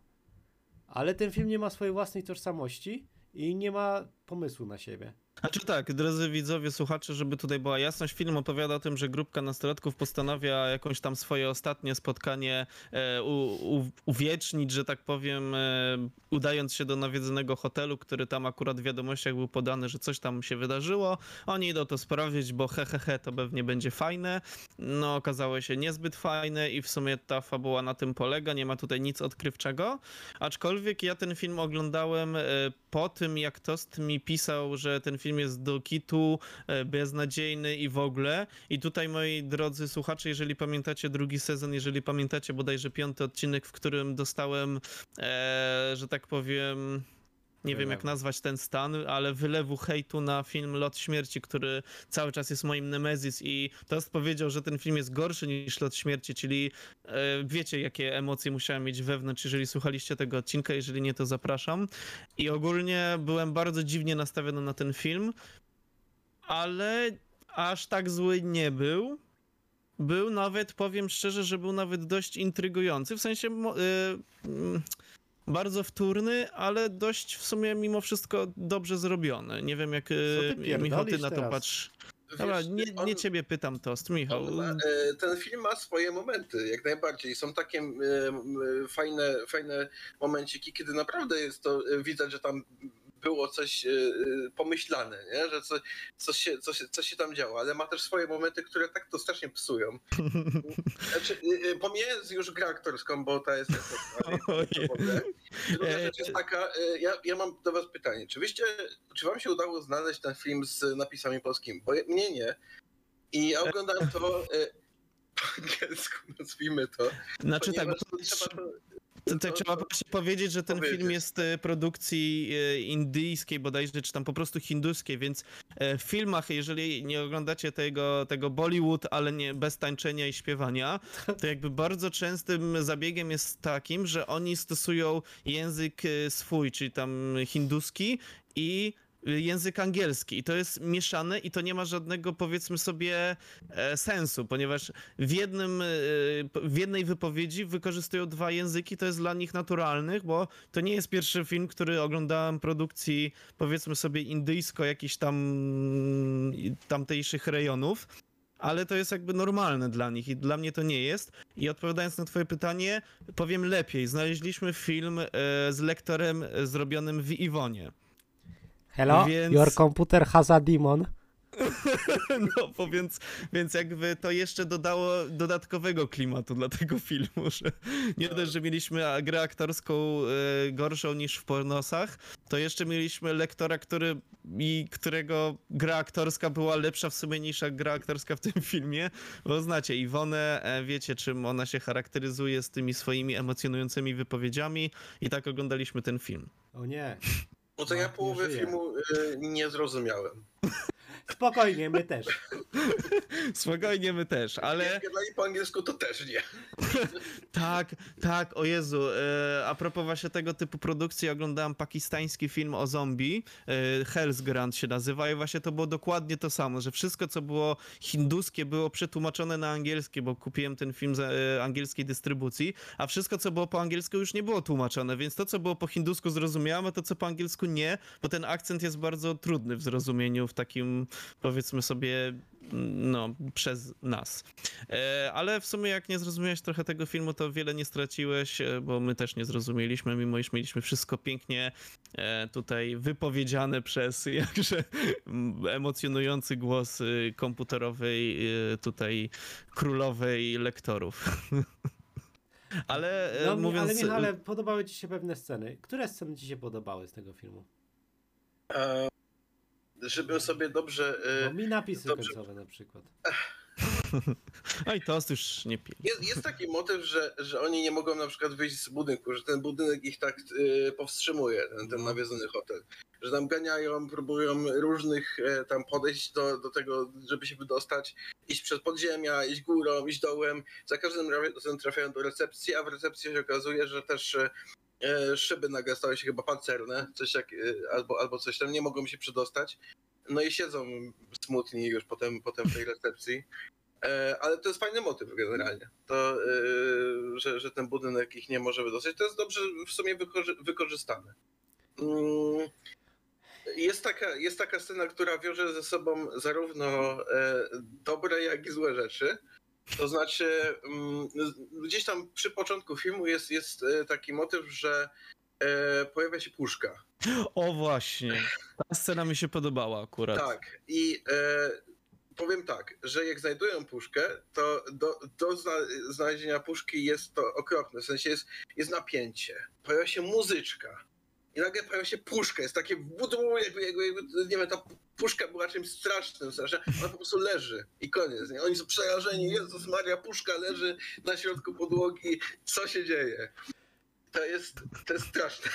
ale ten film nie ma swojej własnej tożsamości i nie ma pomysłu na siebie. Znaczy tak, drodzy widzowie, słuchacze, żeby tutaj była jasność, film opowiada o tym, że grupka nastolatków postanawia jakąś tam swoje ostatnie spotkanie e, u, u, uwiecznić, że tak powiem, e, udając się do nawiedzonego hotelu, który tam akurat w wiadomościach był podany, że coś tam się wydarzyło. Oni idą to sprawdzić, bo he, he, he, to pewnie będzie fajne. No, okazało się niezbyt fajne i w sumie ta fabuła na tym polega, nie ma tutaj nic odkrywczego. Aczkolwiek ja ten film oglądałem e, po tym, jak Tost mi pisał, że ten film jest do kitu, e, beznadziejny i w ogóle. I tutaj, moi drodzy słuchacze, jeżeli pamiętacie drugi sezon, jeżeli pamiętacie bodajże piąty odcinek, w którym dostałem, e, że tak powiem. Nie wiem, jak nazwać ten stan, ale wylewu hejtu na film Lot Śmierci, który cały czas jest moim Nemezis i Tost powiedział, że ten film jest gorszy niż Lot Śmierci, czyli e, wiecie, jakie emocje musiałem mieć wewnątrz, jeżeli słuchaliście tego odcinka, jeżeli nie, to zapraszam. I ogólnie byłem bardzo dziwnie nastawiony na ten film, ale aż tak zły nie był. Był nawet, powiem szczerze, że był nawet dość intrygujący, w sensie mm, bardzo wtórny, ale dość w sumie mimo wszystko dobrze zrobiony. Nie wiem jak ty Michał, ty na to teraz? patrz. Dobra, Wiesz, nie, on- nie ciebie pytam, Tost, Michał. Ma, e, ten film ma swoje momenty, jak najbardziej. Są takie e, fajne, fajne momenciki, kiedy naprawdę jest to, e, widać, że tam było coś e, e, pomyślane, nie? że co, coś, się, coś, coś się tam działo, ale ma też swoje momenty, które tak to strasznie psują. Znaczy, e, pomijając już grę aktorską, bo ta jest. Druga rzecz jest taka, ja, ja mam do was pytanie, czy wyście, czy wam się udało znaleźć ten film z napisami polskimi? Bo mnie nie. I ja oglądałem to po angielsku, nazwijmy to. Znaczy tak, bo to trzeba to, To, to- trzeba właśnie powiedzieć, że ten powiedzieć. film jest e, produkcji e, indyjskiej bodajże, czy tam po prostu hinduskiej, więc e, w filmach, jeżeli nie oglądacie tego, tego Bollywood, ale nie bez tańczenia i śpiewania, to jakby bardzo częstym zabiegiem jest takim, że oni stosują język swój, czyli tam hinduski i język angielski i to jest mieszane i to nie ma żadnego powiedzmy sobie e, sensu, ponieważ w jednym e, w jednej wypowiedzi wykorzystują dwa języki, to jest dla nich naturalnych, bo to nie jest pierwszy film, który oglądałem produkcji powiedzmy sobie indyjsko jakichś tam tamtejszych rejonów. Ale to jest jakby normalne dla nich i dla mnie to nie jest. I odpowiadając na twoje pytanie, powiem lepiej. Znaleźliśmy film e, z lektorem zrobionym w Iwonie. Hello, Więc- your computer has a demon. No, więc, więc jakby to jeszcze dodało dodatkowego klimatu dla tego filmu, że nie dość, że mieliśmy grę aktorską e, gorszą niż w pornosach, to jeszcze mieliśmy lektora, który, i którego gra aktorska była lepsza w sumie niż gra aktorska w tym filmie, bo znacie Iwonę, e, wiecie czym ona się charakteryzuje z tymi swoimi emocjonującymi wypowiedziami i tak oglądaliśmy ten film. O nie. No to No, ja nie połowy filmu e, nie zrozumiałem. Spokojnie, my też. Spokojnie my też, ale... Gadali po angielsku, to też nie. Tak, tak, o Jezu. E, a propos właśnie tego typu produkcji, oglądałem pakistański film o zombie, e, Hell's Grant się nazywa i właśnie to było dokładnie to samo, że wszystko co było hinduskie było przetłumaczone na angielskie, bo kupiłem ten film z e, angielskiej dystrybucji, a wszystko co było po angielsku już nie było tłumaczone, więc to co było po hindusku zrozumiałem, a to co po angielsku nie, bo ten akcent jest bardzo trudny w zrozumieniu w takim powiedzmy sobie no, przez nas. E, ale w sumie jak nie zrozumiałeś trochę tego filmu, to wiele nie straciłeś, e, bo my też nie zrozumieliśmy, mimo iż mieliśmy wszystko pięknie e, tutaj wypowiedziane przez jakże emocjonujący głos y, komputerowej y, tutaj królowej lektorów. ale No, mówiąc... ale Michale, podobały ci się pewne sceny. Które sceny ci się podobały z tego filmu? E, żebym sobie dobrze. No, E, mi napisy dobrze. końcowe na przykład. Oj, tost już nie pije. jest, jest taki motyw, że, że oni nie mogą na przykład wyjść z budynku, że ten budynek ich tak e, powstrzymuje, ten, ten No. nawiedzony hotel. Że tam ganiają, próbują różnych e, tam podejść do, do tego, żeby się wydostać, iść przez podziemia, iść górą, iść dołem. Za każdym razem trafiają do recepcji, a w recepcji się okazuje, że też szyby nagle stały się chyba pancerne, coś jak, e, albo, albo coś tam, nie mogą się przedostać. No i siedzą smutni już potem, potem w tej recepcji. E, Ale to jest fajny motyw generalnie. To, e, że, że ten budynek ich nie może wydostać, to jest dobrze w sumie wykorzy- wykorzystane. Mm, Jest taka, jest taka scena, która wiąże ze sobą zarówno e, dobre, jak i złe rzeczy. To znaczy, mm, gdzieś tam przy początku filmu jest, jest e, taki motyw, że e, pojawia się puszka. O właśnie, ta scena mi się podobała akurat. Tak. I e, powiem tak, że jak znajdują puszkę, to do, do zna, znalezienia puszki jest to okropne. W sensie jest, jest napięcie. Pojawia się muzyczka. I nagle pojawia się puszka. Jest takie wudru, jakby, jakby, jakby, nie wiem, ta puszka była czymś strasznym. Strasznie. Ona po prostu leży i koniec. Nie? Oni są przerażeni. Jezus Maria, puszka leży na środku podłogi. Co się dzieje? To jest, to jest straszne.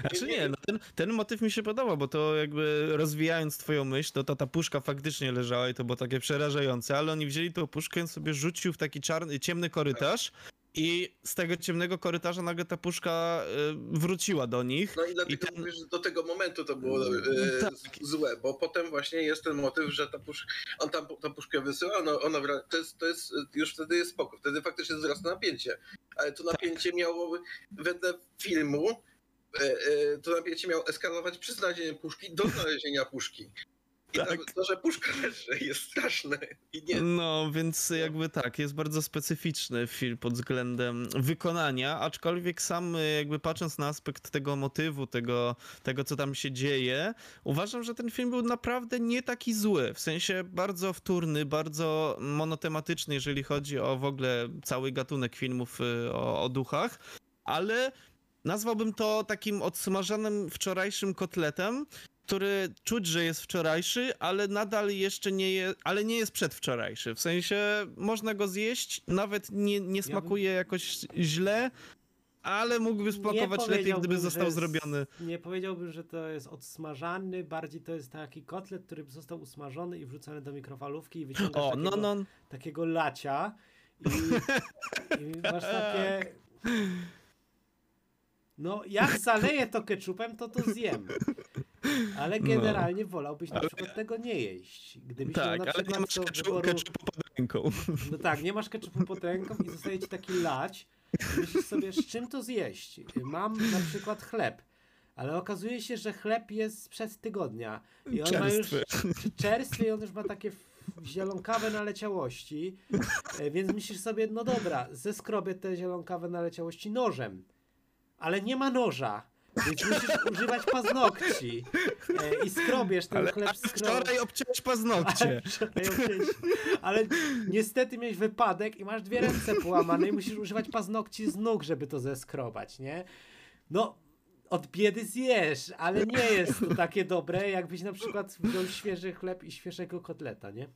Znaczy nie, no ten, ten motyw mi się podoba, bo to jakby rozwijając twoją myśl, to, to ta puszka faktycznie leżała i to było takie przerażające, ale oni wzięli tą puszkę i on sobie rzucił w taki czarny, ciemny korytarz i z tego ciemnego korytarza nagle ta puszka y, wróciła do nich. No i dlatego I ten- mówię, że do tego momentu to było e, Tak. z- złe, bo potem właśnie jest ten motyw, że ta puszka, on tam tę puszkę wysyła, no ona wra- to jest, to jest, już wtedy jest spoko, wtedy faktycznie wzrasta napięcie, ale to napięcie miało wedle filmu, e, to napięcie miało eskalować przy znalezieniu puszki do znalezienia puszki. I Tak. to, to, że puszka leży jest straszne i nie, No, więc jakby tak, jest bardzo specyficzny film pod względem wykonania, aczkolwiek sam jakby patrząc na aspekt tego motywu, tego, tego co tam się dzieje, uważam, że ten film był naprawdę nie taki zły, w sensie bardzo wtórny, bardzo monotematyczny, jeżeli chodzi o w ogóle cały gatunek filmów y, o, o duchach, ale nazwałbym to takim odsmażanym wczorajszym kotletem, który czuć, że jest wczorajszy, ale nadal jeszcze nie jest, ale nie jest przedwczorajszy. W sensie można go zjeść, nawet nie, nie smakuje jakoś źle, ale mógłby smakować lepiej, gdyby został jest- zrobiony. Nie powiedziałbym, że to jest odsmażany, bardziej to jest taki kotlet, który został usmażony i wrzucony do mikrofalówki i wyciągasz O, takiego, no, no. takiego lacia i, i masz takie... No, jak zaleję to ketchupem, to to zjem. Ale No. generalnie wolałbyś na przykład tego nie jeść. Gdybyś miał Tak, na ale przykład nie masz do ketchupu, wyboru- ketchupu pod ręką. no tak, nie masz ketchupu pod ręką i zostaje ci taki lać. Myślisz sobie, z czym to zjeść? Mam na przykład chleb. Ale okazuje się, że chleb jest sprzed tygodnia. I on ma już Czerstwy. czerstwy i on już ma takie zielonkawe naleciałości. E, Więc myślisz sobie, no dobra, zeskrobię te zielonkawe naleciałości nożem. Ale nie ma noża. Więc musisz używać paznokci. E, I skrobiesz ten Ale chleb a skro... wczoraj obciąłeś paznokcie. Ale, ale niestety miałeś wypadek i masz dwie ręce połamane i musisz używać paznokci z nóg, żeby to zeskrobać, nie? No, od biedy zjesz, ale nie jest to takie dobre, jakbyś na przykład wziął świeży chleb i świeżego kotleta, nie?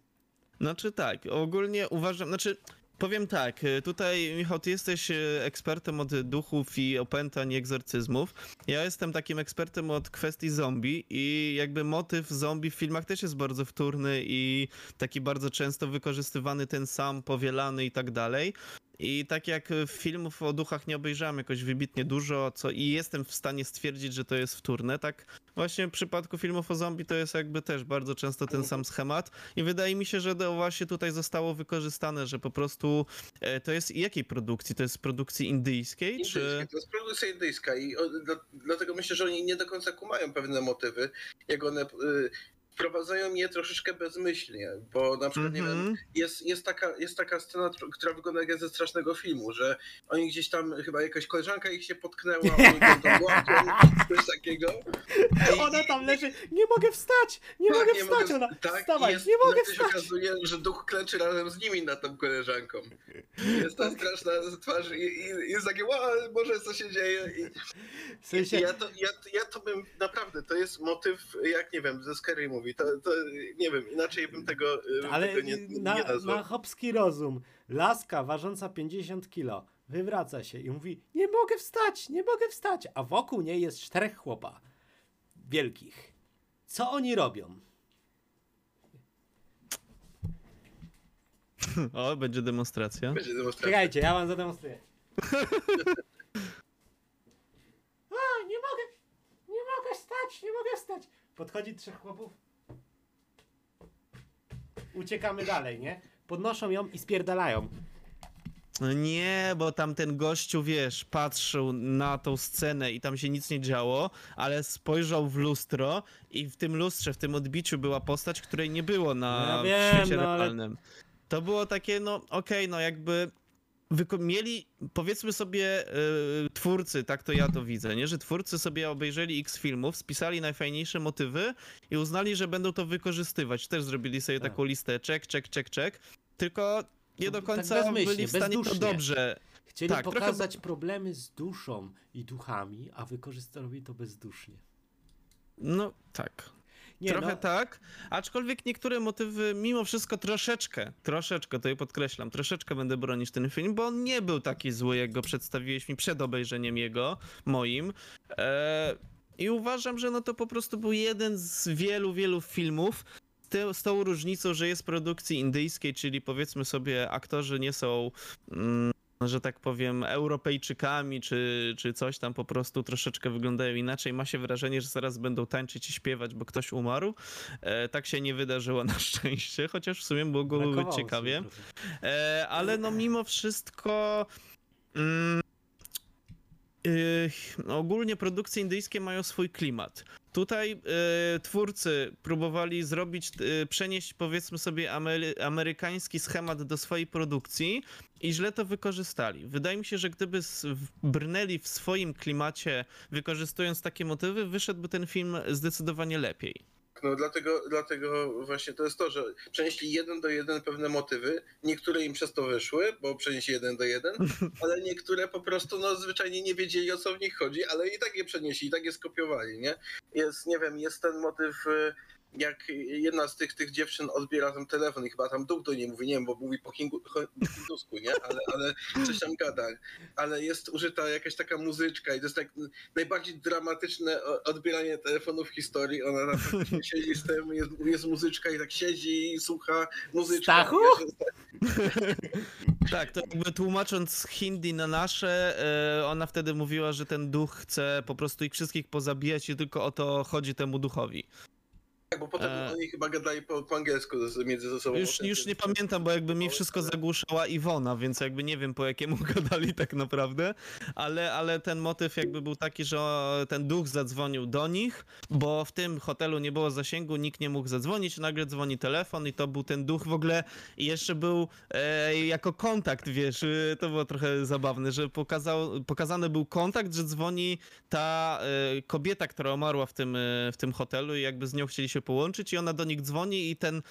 Znaczy tak, ogólnie uważam, znaczy powiem tak, y, tutaj Michał, ty jesteś y, ekspertem od duchów i opętań i egzorcyzmów. Ja jestem takim ekspertem od kwestii zombie i jakby motyw zombie w filmach też jest bardzo wtórny i taki bardzo często wykorzystywany ten sam, powielany i tak dalej. I tak jak y, filmów o duchach nie obejrzałem jakoś wybitnie dużo, co i jestem w stanie stwierdzić, że to jest wtórne, tak właśnie w przypadku filmów o zombie to jest jakby też bardzo często ten sam schemat. I wydaje mi się, że to właśnie tutaj zostało wykorzystane, że po prostu e, to jest jakiej produkcji? To jest produkcji indyjskiej, Indyjskie, czy... To jest produkcja indyjska i o, dla, dlatego myślę, że oni nie do końca kumają pewne motywy, jak one y, wprowadzają je troszeczkę bezmyślnie, bo na przykład, nie wiem, Mhm. jest, jest, taka, jest taka scena, która wygląda jak ze strasznego filmu, że oni gdzieś tam, chyba jakaś koleżanka ich się potknęła, oni będą łapią, coś takiego. I- Ona tam leży, nie mogę wstać, nie tak, mogę wstać, mogę- ona, tak, wstawaj, jest, nie mogę nagle się wstać. okazuje, że duch klęczy razem z nimi nad tą koleżanką. Jest ta straszna twarz i, i jest takie, Boże, co się dzieje? I, W sensie, ja, to, ja, ja to bym, naprawdę, to jest motyw, jak nie wiem, ze Scary Movie, to, to nie wiem, inaczej bym tego, y, ale tego nie, nie na, nazwał. na chopski rozum, laska ważąca 50 kilo wywraca się i mówi, nie mogę wstać, nie mogę wstać, a wokół niej jest czterech chłopa, wielkich. Co oni robią? O, będzie demonstracja. Będzie demonstracja. Czekajcie, ja wam zademonstruję. A, nie mogę, nie mogę wstać, nie mogę wstać. Podchodzi trzech chłopów. Uciekamy dalej, nie? Podnoszą ją i spierdalają. No nie, bo tam ten gościu, wiesz, patrzył na tą scenę i tam się nic nie działo, ale spojrzał w lustro i w tym lustrze, w tym odbiciu była postać, której nie było na Ja wiem, świecie no ale- realnym. To było takie, no okej, no jakby mieli, powiedzmy sobie, y, twórcy, tak to ja to widzę, nie? Że twórcy sobie obejrzeli x filmów, spisali najfajniejsze motywy i uznali, że będą to wykorzystywać. Też zrobili sobie Tak. taką listę, czek, czek, czek, czek, tylko nie do Tak końca bezmyślnie, byli w stanie to dobrze Chcieli Tak, trochę- pokazać problemy z duszą i duchami, a wykorzystali to bezdusznie. No tak. Nie, Trochę no, tak, aczkolwiek niektóre motywy mimo wszystko troszeczkę, troszeczkę, to je podkreślam, troszeczkę będę bronić ten film, bo on nie był taki zły, jak go przedstawiłeś mi przed obejrzeniem jego, moim. E, I uważam, że no to po prostu był jeden z wielu, wielu filmów, z tą różnicą, że jest produkcji indyjskiej, czyli powiedzmy sobie aktorzy nie są... Mm, że tak powiem, Europejczykami, czy, czy coś tam po prostu troszeczkę wyglądają inaczej. Ma się wrażenie, że zaraz będą tańczyć i śpiewać, bo ktoś umarł. E, tak się nie wydarzyło na szczęście, chociaż w sumie mogło brakowało być ciekawie. E, ale no mimo wszystko. Mm, y, ogólnie produkcje indyjskie mają swój klimat. Tutaj y, twórcy próbowali zrobić, y, przenieść powiedzmy sobie amery, amerykański schemat do swojej produkcji i źle to wykorzystali. Wydaje mi się, że gdyby brnęli w swoim klimacie, wykorzystując takie motywy, wyszedłby ten film zdecydowanie lepiej. No dlatego, dlatego właśnie to jest to, że przenieśli jeden do jeden pewne motywy. Niektóre im przez to wyszły, bo przenieśli jeden do jeden, ale niektóre po prostu no zwyczajnie nie wiedzieli o co w nich chodzi, ale i tak je przenieśli, i tak je skopiowali, nie? Jest, nie wiem, jest ten motyw, y, jak jedna z tych, tych dziewczyn odbiera ten telefon i chyba tam duch do niej mówi, nie wiem, bo mówi po hingu, po hindusku, nie? Ale, ale coś tam gada. Ale jest użyta jakaś taka muzyczka i to jest tak najbardziej dramatyczne odbieranie telefonu w historii. Ona tam siedzi z tym, jest, jest muzyczka i tak siedzi i słucha muzyczka. Stachu? Tak, to jakby tłumacząc hindi na nasze, e, ona wtedy mówiła, że ten duch chce po prostu ich wszystkich pozabijać i tylko o to chodzi temu duchowi. Tak, bo potem E. oni chyba gadali po, po angielsku między ze sobą. Już, już nie pamiętam, bo jakby mi wszystko zagłuszała Iwona, więc jakby nie wiem po jakiemu gadali tak naprawdę, ale, ale ten motyw jakby był taki, że ten duch zadzwonił do nich, bo w tym hotelu nie było zasięgu, nikt nie mógł zadzwonić, nagle dzwoni telefon i to był ten duch w ogóle i jeszcze był e, jako kontakt, wiesz, y, to było trochę zabawne, że pokazał, pokazany był kontakt, że dzwoni ta e, kobieta, która umarła w tym, e, w tym hotelu i jakby z nią chcieli się połączyć i ona do nich dzwoni i ten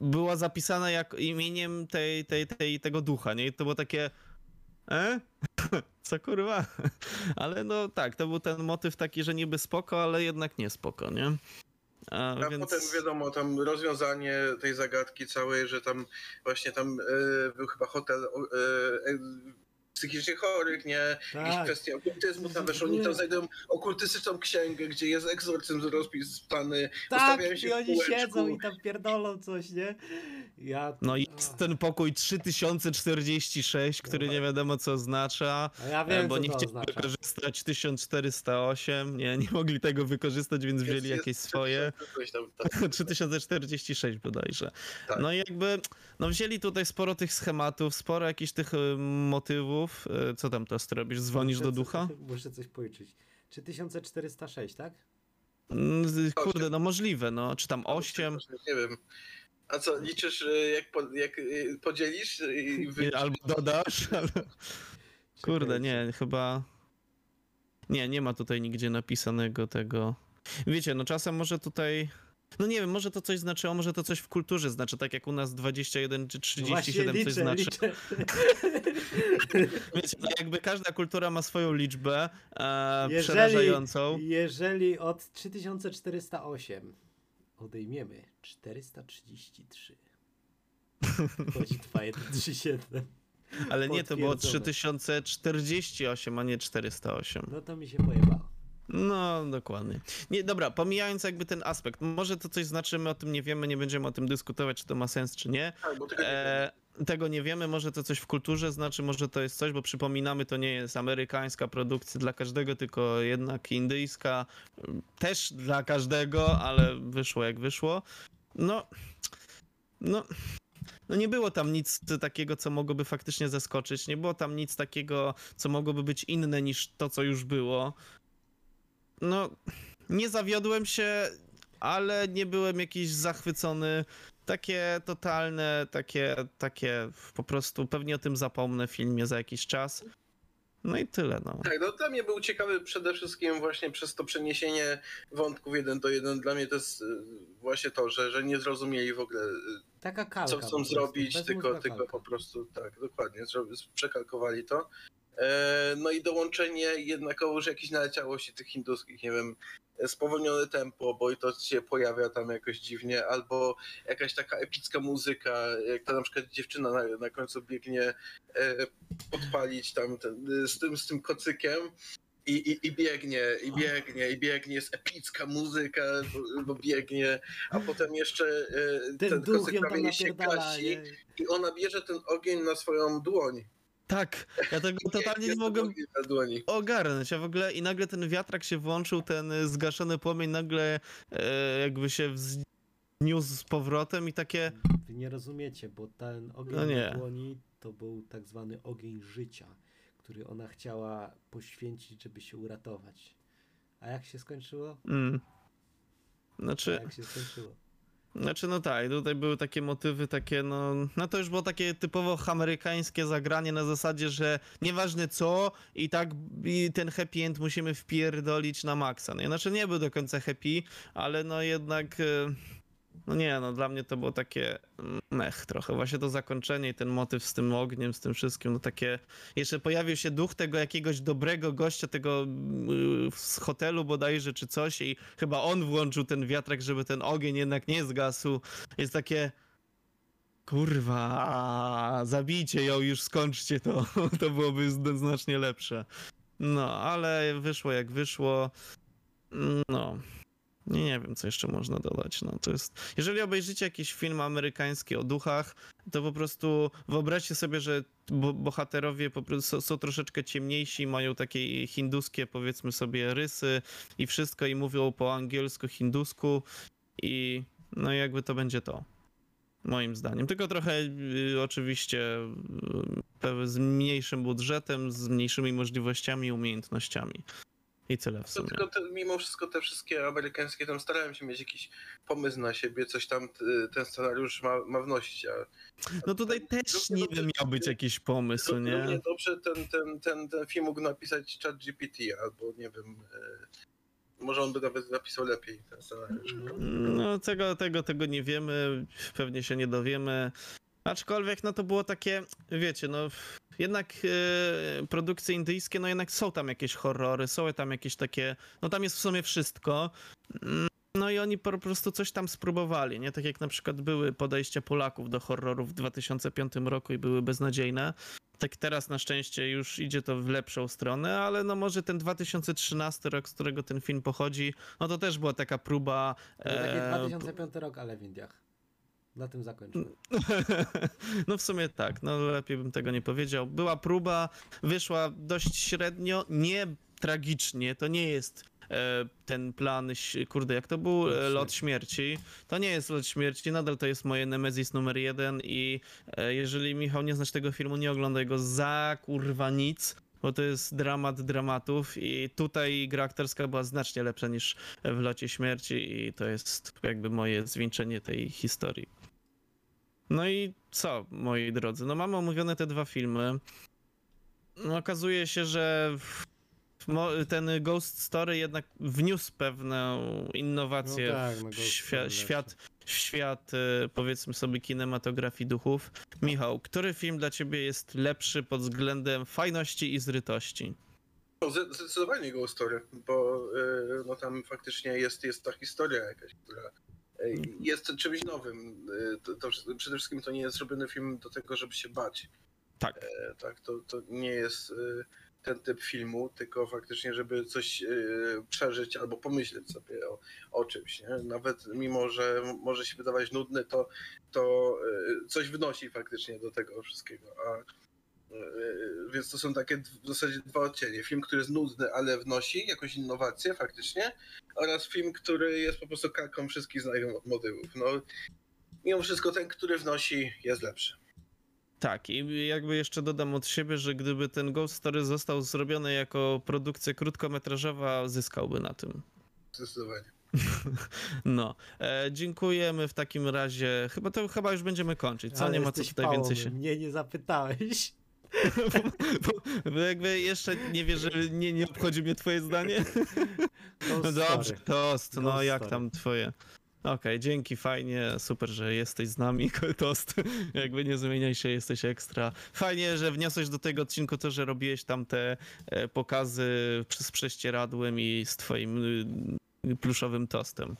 była zapisana jak imieniem tej, tej, tej, tego ducha, nie? I to było takie. E? Co kurwa? Ale no tak, to był ten motyw taki, że niby spoko, ale jednak nie spoko, nie? A, A więc... potem wiadomo, tam rozwiązanie tej zagadki całej, że tam właśnie tam e, był chyba hotel e, psychicznie chorych, nie? Jakieś Tak. kwestie okultyzmu tam weszło, oni tam znajdują okultystyczną księgę, gdzie jest egzorcyzm rozpisany, Tak, ustawiają się i w oni siedzą i tam pierdolą coś, nie? Ja... No i jest ten pokój 3046, który nie wiadomo co oznacza. A ja e, wiem, bo co nie chcieli oznacza. wykorzystać 1408, nie, nie mogli tego wykorzystać, więc Jest- wzięli jest jakieś swoje. coś tam, tak. 3046 bodajże. Tak. No i jakby, no wzięli tutaj sporo tych schematów, sporo jakichś tych y, motywów. Y, Co tam teraz ty robisz? Dzwonisz Muszę do ducha? Muszę coś policzyć. 3406, tak? Mm, Kurde, no możliwe, no. Czy tam 8, Nie wiem. A co, liczysz, y, jak, po, jak y, podzielisz? I albo dodasz, ale... Kurde, nie, chyba... Nie, nie ma tutaj nigdzie napisanego tego. Wiecie, no czasem może tutaj... No nie wiem, może to coś znaczyło, może to coś w kulturze znaczy, tak jak u nas 21 czy No Właśnie 37 liczę, coś znaczy. liczę. Wiecie, no jakby każda kultura ma swoją liczbę e, Jeżeli, przerażającą. jeżeli od 3408 odejmiemy 433, chodzi 2137, Ale nie, to było potwierdzone. 3048, a nie 408. no to mi się pojebało. No, dokładnie. Nie, dobra, pomijając jakby ten aspekt, może to coś znaczy, my o tym nie wiemy, nie będziemy o tym dyskutować, czy to ma sens, czy nie. Tak, bo tego nie E, tego nie wiemy, może to coś w kulturze znaczy, może to jest coś, bo przypominamy, to nie jest amerykańska produkcja dla każdego, tylko jednak indyjska, też dla każdego, ale wyszło jak wyszło. No, no, no nie było tam nic takiego, co mogłoby faktycznie zaskoczyć, nie było tam nic takiego, co mogłoby być inne niż to, co już było. No, nie zawiodłem się, ale nie byłem jakiś zachwycony. Takie totalne, takie, takie po prostu pewnie o tym zapomnę w filmie za jakiś czas. No i tyle, no. Tak, no dla mnie był ciekawy przede wszystkim właśnie przez to przeniesienie wątków jeden do jeden. Dla mnie to jest y, właśnie to, że, że nie zrozumieli w ogóle, y, Taka kalka. co chcą zrobić, tylko, tylko po prostu tak, dokładnie, przekalkowali to. E, No i dołączenie jednakowoż jakiejś naleciałości tych hinduskich, nie wiem, spowolnione tempo, bo i to się pojawia tam jakoś dziwnie, albo jakaś taka epicka muzyka, jak ta na przykład dziewczyna na, na końcu biegnie e, podpalić tam ten, z, tym, z tym kocykiem. I, i, I biegnie, i biegnie, i biegnie, jest epicka muzyka, bo, bo biegnie, a potem jeszcze e, Ten ten kocyk prawie się gasi i ona bierze ten ogień na swoją dłoń. Tak, ja tego totalnie nie ten mogłem ogarnąć, a w ogóle i nagle ten wiatrak się włączył, ten y, zgaszony płomień nagle e, jakby się wzniósł z powrotem i takie, Wy nie rozumiecie, bo ten ogień No nie. na dłoni to był tak zwany ogień życia, który ona chciała poświęcić, żeby się uratować. A jak się skończyło? mm. A Znaczy, jak się skończyło? Znaczy, no tak, tutaj były takie motywy, takie, no, no to już było takie typowo amerykańskie zagranie na zasadzie, że nieważne co, i tak i ten happy end musimy wpierdolić na maksa. Nie? Znaczy, nie był do końca happy, ale no jednak, e, no nie, no dla mnie to było takie mech trochę. Właśnie to zakończenie i ten motyw z tym ogniem, z tym wszystkim, no takie, jeszcze pojawił się duch tego jakiegoś dobrego gościa, tego mm, z hotelu bodajże, czy coś i chyba on włączył ten wiatrak, żeby ten ogień jednak nie zgasł. Jest takie... Kurwa, zabijcie ją, już skończcie to. To byłoby znacznie lepsze. No, ale wyszło jak wyszło. No. Nie, nie wiem, co jeszcze można dodać. No, to jest... Jeżeli obejrzycie jakiś film amerykański o duchach, to po prostu wyobraźcie sobie, że bo bohaterowie po prostu są, troszeczkę ciemniejsi, mają takie hinduskie, powiedzmy sobie, rysy i wszystko i mówią po angielsku, hindusku i no jakby to będzie to. Moim zdaniem. Tylko trochę y, oczywiście y, z mniejszym budżetem, z mniejszymi możliwościami i umiejętnościami. I tyle w To sumie. tylko te, mimo wszystko te wszystkie amerykańskie tam starałem się mieć jakiś pomysł na siebie, coś tam ten scenariusz ma, ma wnosić, a No tutaj też nie wiem, miał być jakiś pomysł, równie nie? dobrze ten, ten, ten, ten film mógł napisać chat GPT, albo nie wiem, y, może on by nawet napisał lepiej ten scenariusz. No tego, tego, tego nie wiemy, pewnie się nie dowiemy. Aczkolwiek no to było takie, wiecie, no jednak e, produkcje indyjskie, no jednak są tam jakieś horrory, są tam jakieś takie, no tam jest w sumie wszystko. Mm, No i oni po prostu coś tam spróbowali, nie? Tak jak na przykład były podejścia Polaków do horrorów w 2005 roku i były beznadziejne. Tak teraz na szczęście już idzie to w lepszą stronę, ale no może ten 2013 rok, z którego ten film pochodzi, no to też była taka próba... To taki e, 2005 rok, ale w Indiach. Na tym zakończymy. No w sumie tak, no lepiej bym tego nie powiedział. Była próba, wyszła dość średnio, nie tragicznie, to nie jest e, ten plan, kurde, jak to był? Lot E, Lot śmierci. śmierci. To nie jest Lot śmierci, nadal to jest moje Nemesis numer jeden i e, jeżeli Michał nie znasz tego filmu, nie oglądaj go za kurwa nic, bo to jest dramat dramatów i tutaj gra aktorska była znacznie lepsza niż w Locie Śmierci i to jest jakby moje zwieńczenie tej historii. No i co, moi drodzy? No mamy omówione te dwa filmy. No, okazuje się, że ten Ghost Story jednak wniósł pewną innowację No tak, no w świat, Story lepszy. świat, w świat, e, powiedzmy sobie, kinematografii duchów. Michał, który film dla ciebie jest lepszy pod względem fajności i zrytości? No, zde- Zdecydowanie Ghost Story, bo y, no tam faktycznie jest, jest ta historia jakaś, która y, jest czymś nowym. To, to, przede wszystkim to nie jest zrobiony film do tego, żeby się bać. Tak. E, tak to, to nie jest y, ten typ filmu, tylko faktycznie, żeby coś y, przeżyć albo pomyśleć sobie o, o czymś. Nie? Nawet mimo, że może się wydawać nudny, to, to coś wnosi faktycznie do tego wszystkiego. A więc to są takie w zasadzie dwa odcienie. Film, który jest nudny, ale wnosi jakąś innowację faktycznie, oraz film, który jest po prostu kalką wszystkich znanych motywów. No, mimo wszystko ten, który wnosi, jest lepszy. Tak, i jakby jeszcze dodam od siebie, że gdyby ten Ghost Story został zrobiony jako produkcja krótkometrażowa, zyskałby na tym. Zdecydowanie. No, e, dziękujemy w takim razie. Chyba to chyba już będziemy kończyć. Co Ale nie ma co tutaj więcej się. Mnie nie zapytałeś. Bo, bo, bo jakby jeszcze nie wiesz, że nie, nie obchodzi mnie twoje zdanie. No dobrze, tost, no jak tam twoje? Okej, dzięki, fajnie, super, że jesteś z nami, tost. Jakby nie zmieniaj się, jesteś ekstra. Fajnie, że wniosłeś do tego odcinku to, że robiłeś tam te e, pokazy z prześcieradłem i z twoim y, pluszowym tostem.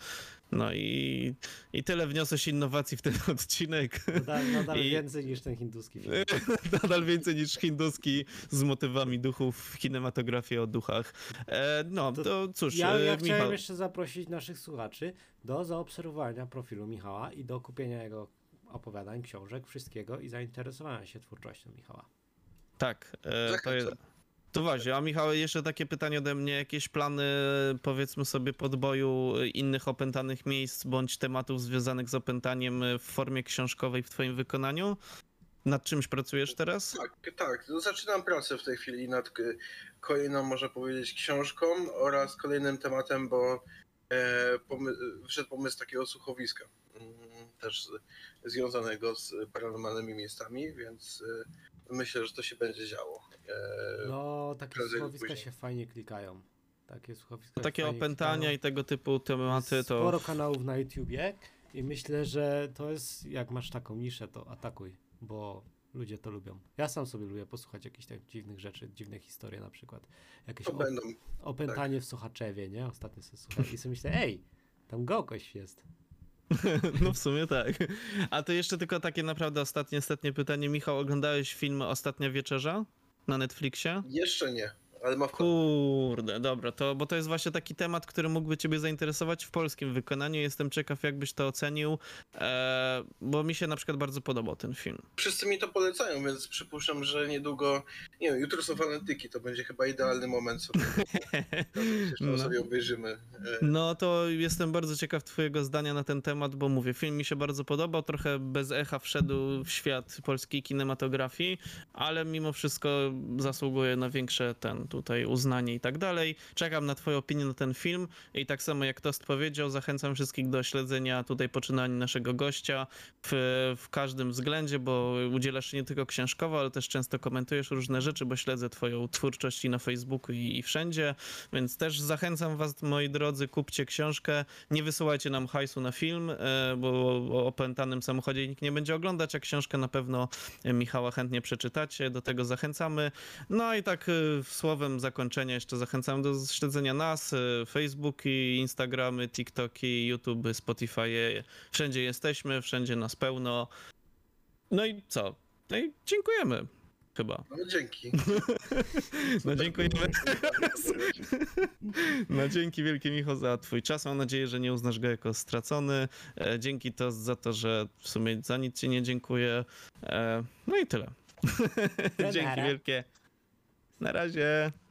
No i, i tyle wniosłeś innowacji w ten odcinek. Nadal, nadal I- więcej niż ten hinduski. Nadal więcej niż hinduski z motywami duchów w kinematografii o duchach. E, no, To to, cóż, Ja, e, ja Michał. chciałem jeszcze zaprosić naszych słuchaczy do zaobserwowania profilu Michała i do kupienia jego opowiadań, książek, wszystkiego i zainteresowania się twórczością Michała. Tak, e, to jest. To właśnie, a Michał, jeszcze takie pytanie ode mnie. Jakieś plany, powiedzmy sobie, podboju innych opętanych miejsc bądź tematów związanych z opętaniem w formie książkowej w Twoim wykonaniu? Nad czymś pracujesz teraz? Tak, tak. No, Zaczynam pracę w tej chwili nad k- kolejną, można powiedzieć, książką oraz kolejnym tematem, bo e, pomy- wszedł pomysł takiego słuchowiska, mm, też związanego z paranormalnymi miejscami, więc myślę, że to się będzie działo. E, No, takie słuchowiska później. się fajnie klikają. Takie słuchowiska Takie opętania klikają. i tego typu tematy Jest to. Sporo kanałów na YouTubie i myślę, że to jest, jak masz taką niszę, to atakuj, bo ludzie to lubią. Ja sam sobie lubię posłuchać jakichś tak dziwnych rzeczy, dziwne historie na przykład. Jakieś to op- będą. opętanie w Sochaczewie, nie? Ostatnio sobie słuchałem i sobie myślę, ej, tam gołkoś jest. No w sumie tak. A to jeszcze tylko takie naprawdę ostatnie, ostatnie pytanie. Michał, oglądałeś film Ostatnia Wieczerza na Netflixie? Jeszcze nie, ale ma w Kurde, dobra, to, bo to jest właśnie taki temat, który mógłby ciebie zainteresować w polskim wykonaniu. Jestem ciekaw, jakbyś to ocenił, e, bo mi się na przykład bardzo podobał ten film. Wszyscy mi to polecają, więc przypuszczam, że niedługo, nie wiem, jutro są walentyki, to będzie chyba idealny moment sobie, No. no. sobie obejrzymy. E, No to jestem bardzo ciekaw twojego zdania na ten temat, bo mówię, film mi się bardzo podobał, trochę bez echa wszedł w świat polskiej kinematografii, ale mimo wszystko zasługuje na większe ten tutaj uznanie i tak dalej. Czekam na twoją opinię na ten film i tak samo jak Tost powiedział, zachęcam wszystkich do śledzenia tutaj poczynań naszego gościa w, w każdym względzie, bo udzielasz się nie tylko książkowo, ale też często komentujesz różne rzeczy, bo śledzę twoją twórczość i na Facebooku i, i wszędzie, więc też zachęcam was, moi drodzy, kupcie książkę, nie wysyłajcie nam hajsu na film, e, bo o opętanym samochodzie nikt nie będzie oglądać, a książkę na pewno e, Michała chętnie przeczytacie, do tego zachęcamy. No i tak e, słowem zakończenia jeszcze zachęcam do śledzenia nas, e, Facebooki, Instagramy, TikToki, YouTube, Spotify, wszędzie jesteśmy, wszędzie nas pełno. No i co? No i dziękujemy. Chyba. No dzięki. No dziękujemy. No dzięki wielkie Micho za twój czas. Mam nadzieję, że nie uznasz go jako stracony. E, dzięki to za to, że w sumie za nic ci nie dziękuję. E, no i tyle. dzięki wielkie. Na razie.